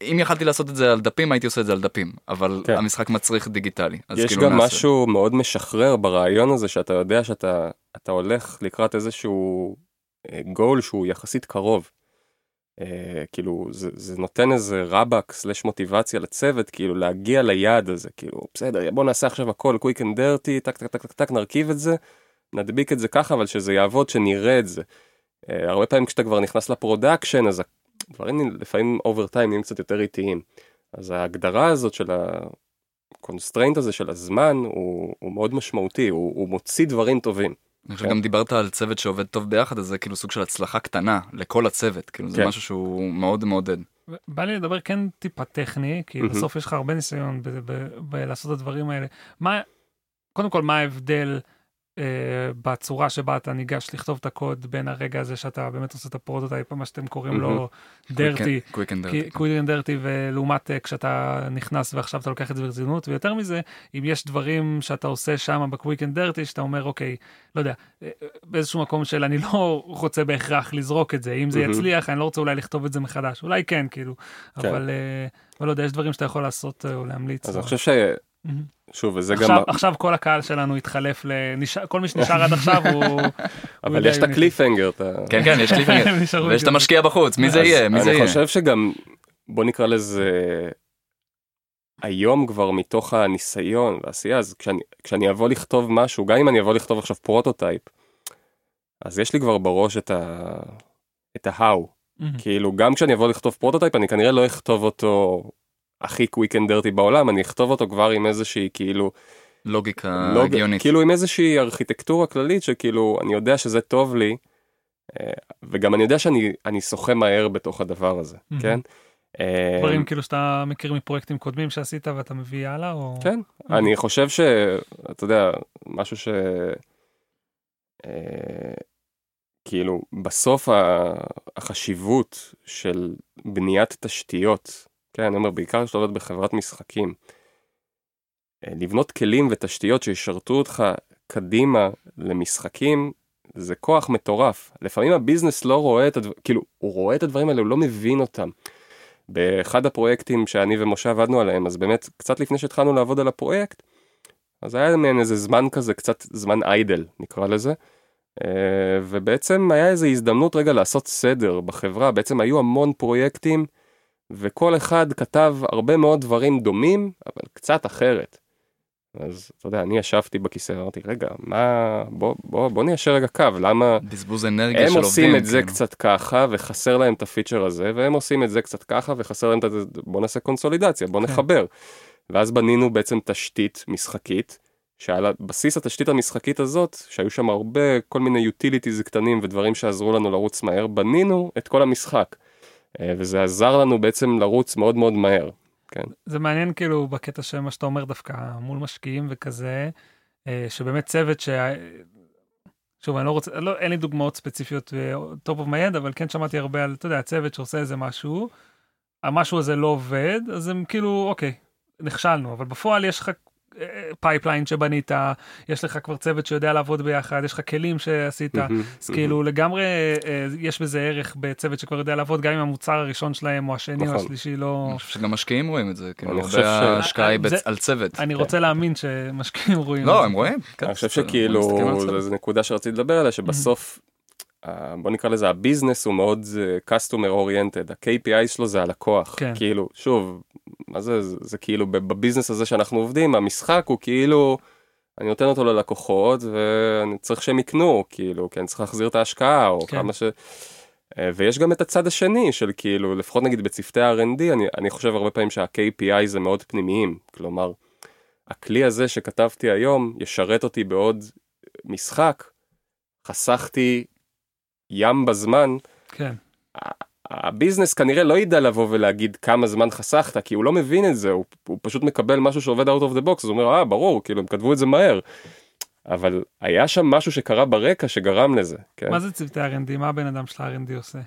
אם יכלתי לעשות את זה על דפים הייתי עושה את זה על דפים אבל כן. המשחק מצריך דיגיטלי אז יש כאילו גם נעשה. משהו מאוד משחרר ברעיון הזה שאתה יודע שאתה אתה הולך לקראת איזשהו גול שהוא יחסית קרוב. אה, כאילו זה, זה נותן איזה רבאק slash מוטיבציה לצוות כאילו להגיע ליעד הזה כאילו בסדר בוא נעשה עכשיו הכל quick and dirty טק טק טק טק טק נרכיב את זה נדביק את זה ככה אבל שזה יעבוד שנראה את זה. אה, הרבה פעמים כשאתה כבר נכנס ל production אז הדברים לפעמים over time נהיים קצת יותר איטיים. אז ההגדרה הזאת של ה constraint הזה של הזמן הוא, הוא מאוד משמעותי הוא, הוא מוציא דברים טובים. אני חושב כן. גם דיברת על צוות שעובד טוב ביחד אז זה כאילו סוג של הצלחה קטנה לכל הצוות כאילו זה כן. משהו שהוא מאוד מעודד. בא לי לדבר כן טיפה טכני, כי. בסוף יש לך הרבה ניסיון ב- ב- בלעשות את הדברים האלה. מה, קודם כל, מה ההבדל אה, בצורה שבה אתה ניגש לכתוב את הקוד בין הרגע הזה שאתה באמת עושה את ה prototype, מה שאתם קוראים לו dirty. quick dirty, ולעומת אה, כשאתה נכנס ועכשיו אתה לוקח את זה ברצינות, ויותר מזה, אם יש דברים שאתה עושה שם ב quick and dirty, שאתה אומר, אוקיי, לא יודע, אה, באיזשהו מקום של אני לא רוצה בהכרח לזרוק את זה, אם זה מהמם. יצליח, אני לא רוצה אולי לכתוב את זה מחדש, אולי כן, כאילו, כן. אבל אה, אבל לא יודע, יש דברים שאתה יכול לעשות או להמליץ. אז אני חושב מהמם. ששוב וזה גם עכשיו, עכשיו כל הקהל שלנו התחלף, לנשאר, כל מי שנשאר עד עכשיו הוא... אבל יש את ה cliffhanger אתה כן כן יש נשארו ויש את. המשקיע בחוץ מי זה יהיה מי זה אני יהיה. חושב שגם בוא נקרא לזה היום כבר מתוך הניסיון והעשייה אז כשאני כשאני אבוא לכתוב משהו גם אם אני אבוא לכתוב עכשיו prototype. אז יש לי כבר בראש את ה... את ה-how מהמם. כאילו גם כשאני אבוא לכתוב prototype אני כנראה לא אכתוב אותו הכי quick and dirty בעולם אני אכתוב אותו כבר עם איזושהי כאילו לוגיקה לא, הגיונית. כאילו עם איזושהי ארכיטקטורה כללית שכאילו אני יודע שזה טוב לי אה, וגם אני יודע שאני אני שוחה מהר בתוך הדבר הזה מהמם. כן. אה, דברים כאילו שאתה מכיר מפרויקטים קודמים שעשית ואתה מביא הלאה, או... כן אני חושב שאתה יודע משהו ש... אה, כאילו בסוף החשיבות של בניית תשתיות, כן, אני אומר בעיקר כשאתה עובד בחברת משחקים, אה, לבנות כלים ותשתיות שישרתו אותך קדימה למשחקים, זה כוח מטורף. לפעמים הביזנס לא רואה את הדברים, כאילו, הוא רואה את הדברים האלה, הוא לא מבין אותם. באחד הפרויקטים שאני ומשה עבדנו עליהם, אז באמת, קצת לפני שהתחלנו לעבוד על הפרויקט, אז היה מעין איזה זמן כזה, קצת זמן איידל נקרא לזה. אה, ובעצם היה איזו הזדמנות רגע לעשות סדר בחברה, בעצם היו המון פרויקטים, וכל אחד כתב הרבה מאוד דברים דומים, אבל קצת אחרת. אז אתה יודע, אני ישבתי בכיסא ואמרתי, רגע, מה, בוא, בוא, בוא ניישר רגע קו, למה בזבוז אנרגיה הם של עובדים. עושים את זה כאילו. קצת ככה וחסר להם את הפיצ'ר הזה, והם עושים את זה קצת ככה וחסר להם את זה, בוא נעשה קונסולידציה, בוא כן. נחבר. ואז בנינו בעצם תשתית משחקית, שעל בסיס התשתית המשחקית הזאת, שהיו שם הרבה כל מיני יוטיליטיז קטנים ודברים שעזרו לנו לרוץ מהר, בנינו את כל המשחק. אה, וזה עזר לנו בעצם לרוץ מאוד מאוד מהר. כן. זה מעניין כאילו בקטע של מה שאתה אומר דווקא מול משקיעים וכזה, אה, שבאמת צוות ש... שוב, אני לא רוצה, לא, אין לי דוגמאות ספציפיות off my head, אבל כן שמעתי הרבה על, אתה יודע, צוות שעושה איזה משהו, המשהו הזה לא עובד, אז הם כאילו, אוקיי, נכשלנו, אבל בפועל יש לך pipeline שבנית, יש לך כבר צוות שיודע לעבוד ביחד, יש לך כלים שעשית, אז כאילו לגמרי אה, יש בזה ערך בצוות שכבר יודע לעבוד, גם אם המוצר הראשון שלהם או השני או נכון. השלישי לא... אני חושב שגם משקיעים רואים את זה, כאילו אני הרבה ההשקעה היא זה- בצ- על צוות. אני רוצה להאמין שמשקיעים רואים. את לא, זה. הם רואים. כן, אני חושב שכאילו. זו נקודה שרציתי לדבר עליה, שבסוף, אה, בוא נקרא לזה, הביזנס הוא מאוד אה, customer oriented, ה-KPI שלו זה הלקוח. כן. כאילו, שוב, מה זה, זה, זה כאילו, בביזנס הזה שאנחנו עובדים, המשחק הוא כאילו, אני נותן אותו ללקוחות, ואני צריך שהם יקנו, כאילו, כי אני צריך להחזיר את ההשקעה, או כן. כמה ש... אה, ויש גם את הצד השני של כאילו, לפחות נגיד בצוותי ה-R&D, אני, אני חושב הרבה פעמים שה-KPI זה מאוד פנימיים, כלומר, הכלי הזה שכתבתי היום ישרת אותי בעוד משחק, חסכתי ים בזמן, כן, הביזנס כנראה לא ידע לבוא ולהגיד כמה זמן חסכת, כי הוא לא מבין את זה, הוא, הוא פשוט מקבל משהו שעובד out of the box, אז הוא אומר, אה, ברור, כאילו, הם כתבו את זה מהר. אבל היה שם משהו שקרה ברקע שגרם לזה, כן? מה זה צוותי R&D? מה הבן אדם של ה-R&D עושה?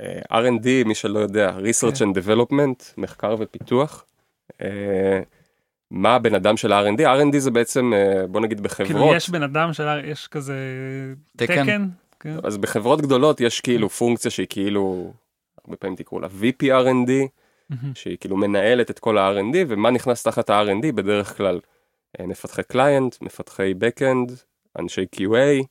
אה, R&D, מי שלא יודע, research כן. and development, מחקר ופיתוח. אה, מה הבן אדם של R&D? R&D זה בעצם, אה, בוא נגיד בחברות, כאילו יש בן אדם של R- יש כזה תקן. תקן? כן. אז בחברות גדולות יש כאילו פונקציה שהיא כאילו, הרבה פעמים תקראו לה VP R&D, מהמם. שהיא כאילו מנהלת את כל ה-R&D, ומה נכנס תחת ה-R&D? בדרך כלל אה, מפתחי קליינט, מפתחי backend, אנשי QA.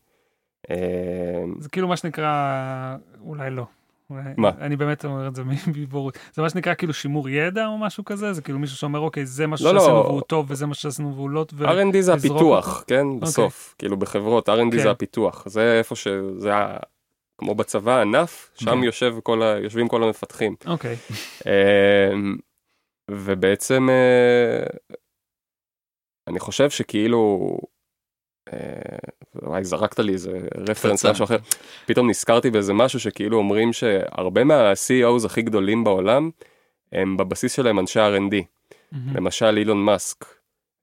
אה, זה כאילו מה שנקרא, אולי לא. אולי- מה? אני באמת אומר את זה מבורות. זה מה שנקרא כאילו שימור ידע או משהו כזה? זה כאילו מישהו שאומר אוקיי זה מה לא, לא. שעשינו והוא טוב וזה מה שעשינו והוא לא טוב. R&D זה הפיתוח, כן? בסוף, כאילו בחברות, R&D כן. זה הפיתוח. זה איפה שזה ה... כמו בצבא ענף, שם כן. יושב כל ה... יושבים כל המפתחים. אוקיי. אמ, ובעצם אה, אני חושב שכאילו, אה, וואי זרקת לי איזה reference. משהו אחר, פתאום נזכרתי באיזה משהו שכאילו אומרים שהרבה מה-CEOs הכי גדולים בעולם הם בבסיס שלהם אנשי R&D, מהמם. למשל אילון מאסק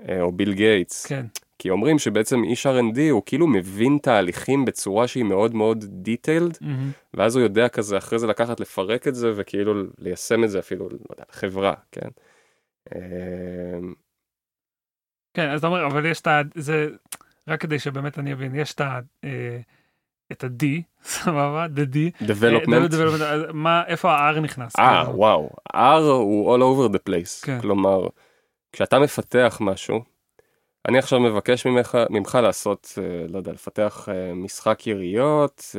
אה, או ביל גייטס, כן. כי אומרים שבעצם איש R&D הוא כאילו מבין תהליכים בצורה שהיא מאוד מאוד detailed, מהמם. ואז הוא יודע כזה אחרי זה לקחת לפרק את זה וכאילו ליישם את זה אפילו לא יודע, לחברה כן. אמ, כן אז אתה אומר אבל יש את ה... זה רק כדי שבאמת אני אבין יש את ה... אה, את ה-D, סבבה? The D. development. אה, מה, איפה ה-R נכנס? אה כאילו? וואו R הוא all over the place כן. כלומר כשאתה מפתח משהו. אני עכשיו מבקש ממך, ממך לעשות, אה, לא יודע, לפתח משחק יריות,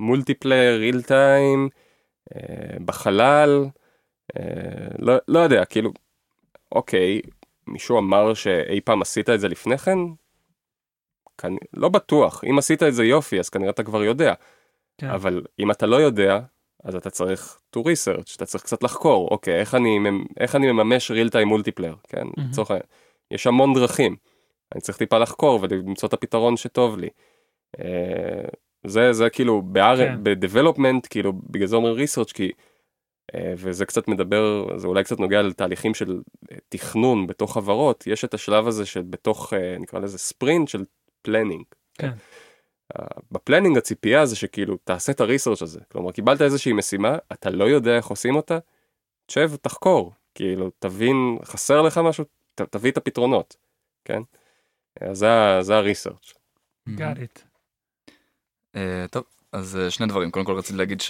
מולטיפלייר, ריל טיים, בחלל, לא, לא יודע, כאילו, אוקיי, מישהו אמר שאי פעם עשית את זה לפני כן? כנ... לא בטוח, אם עשית את זה יופי, אז כנראה אתה כבר יודע. כן. אבל אם אתה לא יודע, אז אתה צריך to research, אתה צריך קצת לחקור, אוקיי, איך אני, איך אני מממש real time multiplayer, כן. לצורך העניין. יש המון דרכים, אני צריך טיפה לחקור ולמצוא את הפתרון שטוב לי. אה, זה, זה כאילו, ב-R- כן. ב-development, כאילו, בגלל זה אומרים research, כי, אה, וזה קצת מדבר, זה אולי קצת נוגע לתהליכים של אה, תכנון בתוך חברות, יש את השלב הזה של בתוך, אה, נקרא לזה ספרינט של planning. כן. ב planning הציפייה זה שכאילו תעשה את ה research הזה כלומר קיבלת איזושהי משימה אתה לא יודע איך עושים אותה. תשב תחקור כאילו תבין חסר לך משהו ת, תביא את הפתרונות. כן. אז זה, זה ה research. got it. אה, טוב, אז אה, שני דברים. קודם כל רציתי להגיד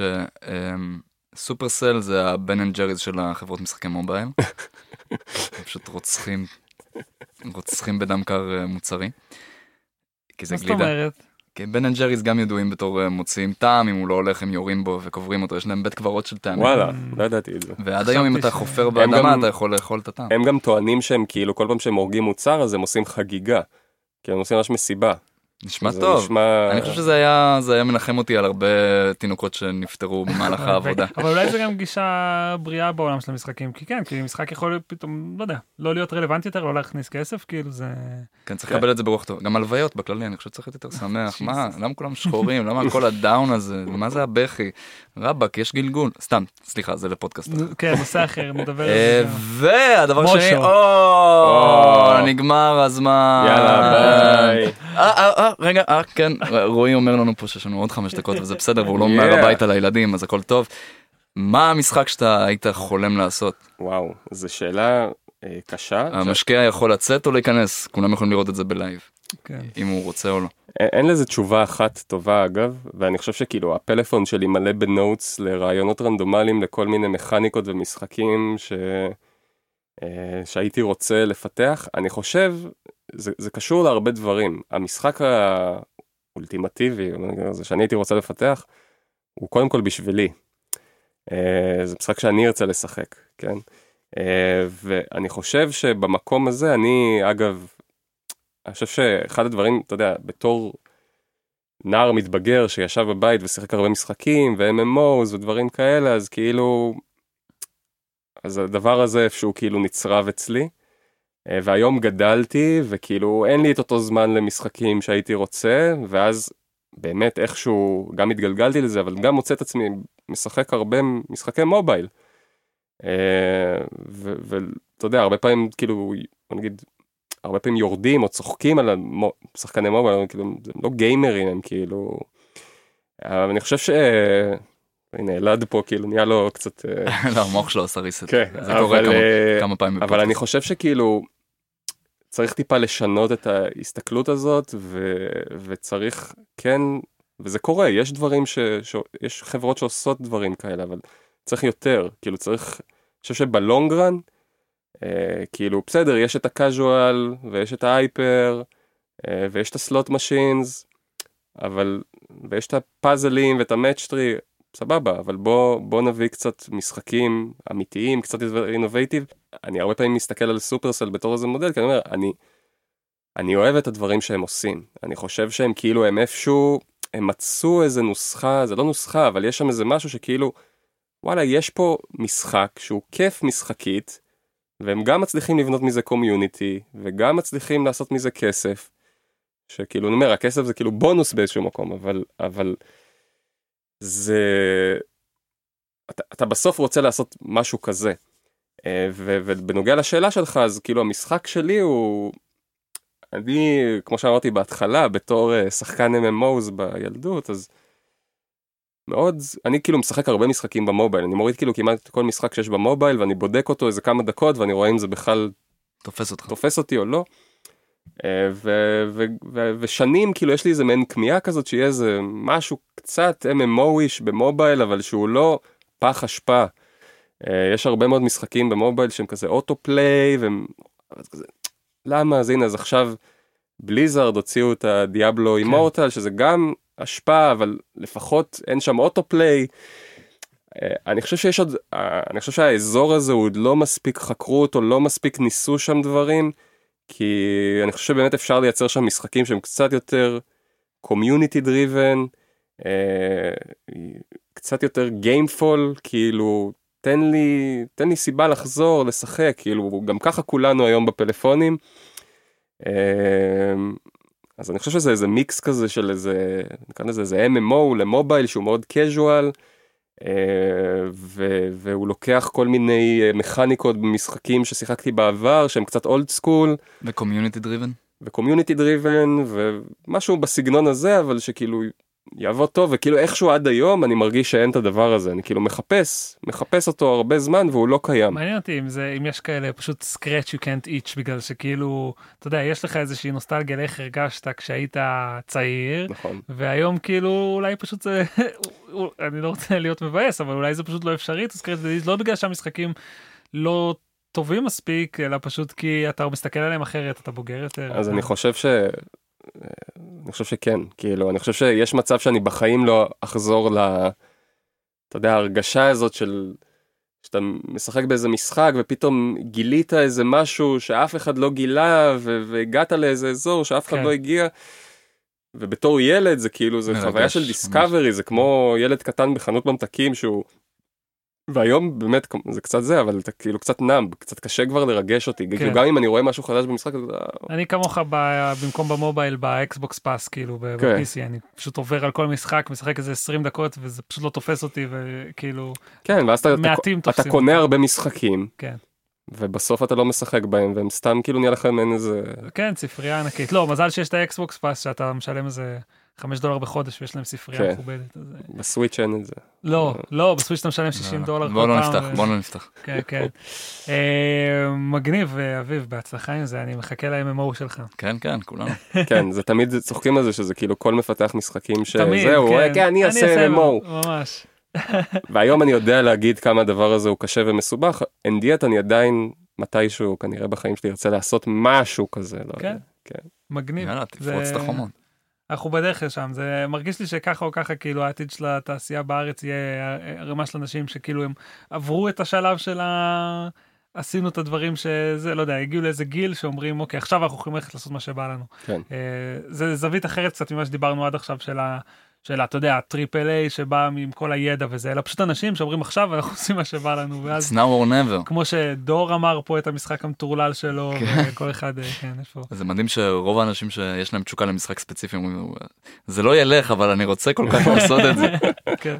שסופרסל זה הבן אנד ג'ריז של החברות משחקי מובייל. פשוט רוצחים רוצחים בדם קר אה, מוצרי. כי זה מה זאת גלידה. אומרת? כי בן אנד ג'ריס גם ידועים בתור אה, מוציאים טעם, אם הוא לא הולך הם יורים בו וקוברים אותו, יש להם בית קברות של טעמים. וואלה, אממ. לא ידעתי את זה. ועד היום אם אתה חופר הם באדמה גם- אתה יכול לאכול את הטעם. הם גם טוענים שהם כאילו כל פעם שהם הורגים מוצר אז הם עושים חגיגה. כי הם עושים ממש מסיבה. נשמע טוב. נשמע... אני חושב שזה היה זה היה מנחם אותי על הרבה תינוקות שנפטרו במהלך העבודה. אבל אולי זה גם גישה בריאה בעולם של המשחקים, כי כן, כי משחק יכול להיות פתאום, לא יודע, לא להיות רלוונטי יותר, לא להכניס כסף, כאילו זה... כן, צריך. לקבל את זה ברוח טוב. גם הלוויות בכללי, אני חושב שצריך להיות יותר שמח. מה. למה כולם שחורים? למה כל הדאון הזה? מה זה הבכי? רבאק, יש גלגול. סתם, סליחה, זה לפודקאסט. אחר. כן, נושא אחר, נדבר על אה, זה. והדבר. השני, או, או. נגמר הזמן. יאללה, ביי. אה, רגע, אה, כן, רועי אומר לנו פה שיש לנו עוד חמש דקות וזה בסדר, והוא לא Yeah. הביתה לילדים, אז הכל טוב. מה המשחק שאתה היית חולם לעשות? וואו, זו שאלה אה, קשה. המשקיע יכול לצאת או להיכנס? כולם יכולים לראות את זה בלייב, כן. אם הוא רוצה או לא. אין- אין לזה תשובה אחת טובה אגב, ואני חושב שכאילו הפלאפון שלי מלא ב notes לרעיונות רנדומליים לכל מיני מכניקות ומשחקים ש... אה, שהייתי רוצה לפתח. אני חושב, זה, זה קשור להרבה דברים. המשחק האולטימטיבי, זה שאני הייתי רוצה לפתח, הוא קודם כל בשבילי. אה, זה משחק שאני ארצה לשחק, כן? אה, ואני חושב שבמקום הזה אני, אגב, אני חושב שאחד הדברים, אתה יודע, בתור נער מתבגר שישב בבית ושיחק הרבה משחקים ו-MMOs ודברים כאלה, אז כאילו, אז הדבר הזה איפשהו כאילו נצרב אצלי. אה, והיום גדלתי וכאילו אין לי את אותו זמן למשחקים שהייתי רוצה, ואז באמת איכשהו גם התגלגלתי לזה, אבל גם מוצא את עצמי משחק הרבה משחקי מובייל. אה, ואתה יודע, הרבה פעמים כאילו, בוא נגיד, הרבה פעמים יורדים או צוחקים על שחקני מובייל, כאילו, הם לא גיימרים, הם כאילו... אבל אני חושב ש... הנה, אלעד פה כאילו נהיה לו קצת... אה, לא, המוח שלו עשה ריסט. כן, זה קורה כמה- אה, כמה פעמים. אבל אני. חושב שכאילו צריך טיפה לשנות את ההסתכלות הזאת ו... וצריך כן וזה קורה יש דברים ש... ש... יש חברות שעושות דברים כאלה אבל צריך יותר כאילו צריך אני חושב שבלונגרן אה, כאילו בסדר יש את הקאז'ואל ויש את ההייפר אה, ויש את הסלוט משינס אבל ויש את הפאזלים ואת ה match three סבבה, אבל בוא, בוא נביא קצת משחקים אמיתיים, קצת innovative. אני הרבה פעמים מסתכל על סופרסל בתור איזה מודל, כי אני אומר, אני, אני אוהב את הדברים שהם עושים. אני חושב שהם כאילו, הם איפשהו, הם מצאו איזה נוסחה, זה לא נוסחה, אבל יש שם איזה משהו שכאילו, וואלה, יש פה משחק שהוא כיף משחקית, והם גם מצליחים לבנות מזה community, וגם מצליחים לעשות מזה כסף. שכאילו, אני אומר, הכסף זה כאילו בונוס באיזשהו מקום, אבל, אבל זה... אתה, אתה בסוף רוצה לעשות משהו כזה. אה, ו, ובנוגע לשאלה שלך, אז כאילו המשחק שלי הוא... אני, כמו שאמרתי בהתחלה, בתור אה, שחקן MMOs בילדות, אז מאוד, אני כאילו משחק הרבה משחקים במובייל, אני מוריד כאילו כמעט כל משחק שיש במובייל, ואני בודק אותו איזה כמה דקות, ואני רואה אם זה בכלל תופס אותך. תופס אותי או לא. אה, ו- ו- ו- ושנים כאילו יש לי איזה מעין כמיהה כזאת שיהיה איזה משהו קצת MMO-ish במובייל אבל שהוא לא פח אשפה. אה, יש הרבה מאוד משחקים במובייל שהם כזה auto-play והם כזה למה אז הנה אז עכשיו בליזארד הוציאו את הדיאבלו אימורטל שזה גם אשפה אבל לפחות אין שם auto-play. אה, אני חושב שיש עוד, אני חושב שהאזור הזה הוא עוד לא מספיק חקרו אותו, לא מספיק ניסו שם דברים, כי אני חושב שבאמת אפשר לייצר שם משחקים שהם קצת יותר community driven, אה, קצת יותר gameful, כאילו תן לי, תן לי סיבה לחזור, לשחק, כאילו גם ככה כולנו היום בפלאפונים. אה, אז אני חושב שזה איזה מיקס כזה של איזה, נקרא לזה איזה MMO למובייל שהוא מאוד casual. אה, ו- והוא לוקח כל מיני אה, מכניקות במשחקים ששיחקתי בעבר שהם קצת old school ו community driven. ו community driven ומשהו בסגנון הזה אבל שכאילו יעבוד טוב וכאילו איכשהו עד היום אני מרגיש שאין את הדבר הזה אני כאילו מחפש מחפש אותו הרבה זמן והוא לא קיים. מעניין אותי אם זה אם יש כאלה פשוט scratch you can't itch בגלל שכאילו אתה יודע יש לך איזושהי נוסטלגיה לאיך הרגשת כשהיית צעיר נכון. והיום כאילו אולי פשוט זה אני לא רוצה להיות מבאס אבל אולי זה פשוט לא אפשרי לא בגלל שהמשחקים לא טובים מספיק, אלא פשוט כי אתה מסתכל עליהם אחרת, אתה בוגר יותר. אז אני חושב ש... אני חושב שכן, כאילו, אני חושב שיש מצב שאני בחיים לא אחזור ל... אתה יודע, ההרגשה הזאת של... שאתה משחק באיזה משחק ופתאום גילית איזה משהו שאף אחד לא גילה ו... והגעת לאיזה אזור שאף אחד כן. לא הגיע. ובתור ילד זה כאילו זה מרגש, חוויה של ממש. discovery זה כמו ילד קטן בחנות ממתקים שהוא. והיום באמת זה קצת זה אבל אתה כאילו קצת numb קצת קשה כבר לרגש אותי כאילו גם אם אני רואה משהו חדש במשחק אה, אני כמוך ב- במקום במובייל באקסבוקס פאס כאילו ב- כן. ב-PC אני פשוט עובר על כל משחק משחק איזה 20 דקות וזה פשוט לא תופס אותי וכאילו כן ואז אתה, אתה, מעטים אתה תופסים. קונה הרבה משחקים כן. ובסוף אתה לא משחק בהם והם סתם כאילו נהיה לכם אין איזה כן ספרייה ענקית לא מזל שיש את האקסבוקס פאס שאתה משלם איזה 5 דולר בחודש ויש להם ספרייה כן. מכובדת. אה, בסוויץ' אין את זה. לא לא בסוויץ' אתה משלם 60 דולר כל בוא לא פעם, נפתח, בוא לא נפתח. כן כן. אה, מגניב אה, אביב בהצלחה עם זה אני מחכה ל-MMO שלך. כן, כן, כולנו. כן זה תמיד צוחקים על זה שזה כאילו כל מפתח משחקים תמיד שזהו כן אני אעשה MMO ממש. והיום אני יודע להגיד כמה הדבר הזה הוא קשה ומסובך אין דיאט אני עדיין מתישהו כנראה בחיים שלי ארצה לעשות משהו כזה. לא כן. יודע. מגניב. יאללה, תפרוץ את החומות. אנחנו בדרך לשם זה מרגיש לי שככה או ככה כאילו העתיד של התעשייה בארץ יהיה ערימה של אנשים שכאילו הם עברו את השלב של ה... עשינו את הדברים שזה לא יודע הגיעו לאיזה גיל שאומרים אוקיי עכשיו אנחנו יכולים ללכת לעשות מה שבא לנו. כן. אה, זה זווית אחרת קצת ממה שדיברנו עד עכשיו של ה... של אתה יודע triple A שבא עם כל הידע וזה אלא פשוט אנשים שאומרים עכשיו אנחנו עושים מה שבא לנו ואז It's now or never. כמו שדור אמר פה את המשחק המטורלל שלו וכל אחד אה, כן יש פה. זה מדהים שרוב האנשים שיש להם תשוקה למשחק ספציפי אומרים זה לא ילך אבל אני רוצה כל כך לעשות את זה. כן.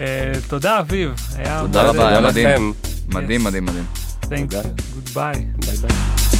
אה, תודה אביב. תודה רבה, היה מדהים. מדהים מדהים מדהים. Thanks. תודה. Goodbye. ביי ביי.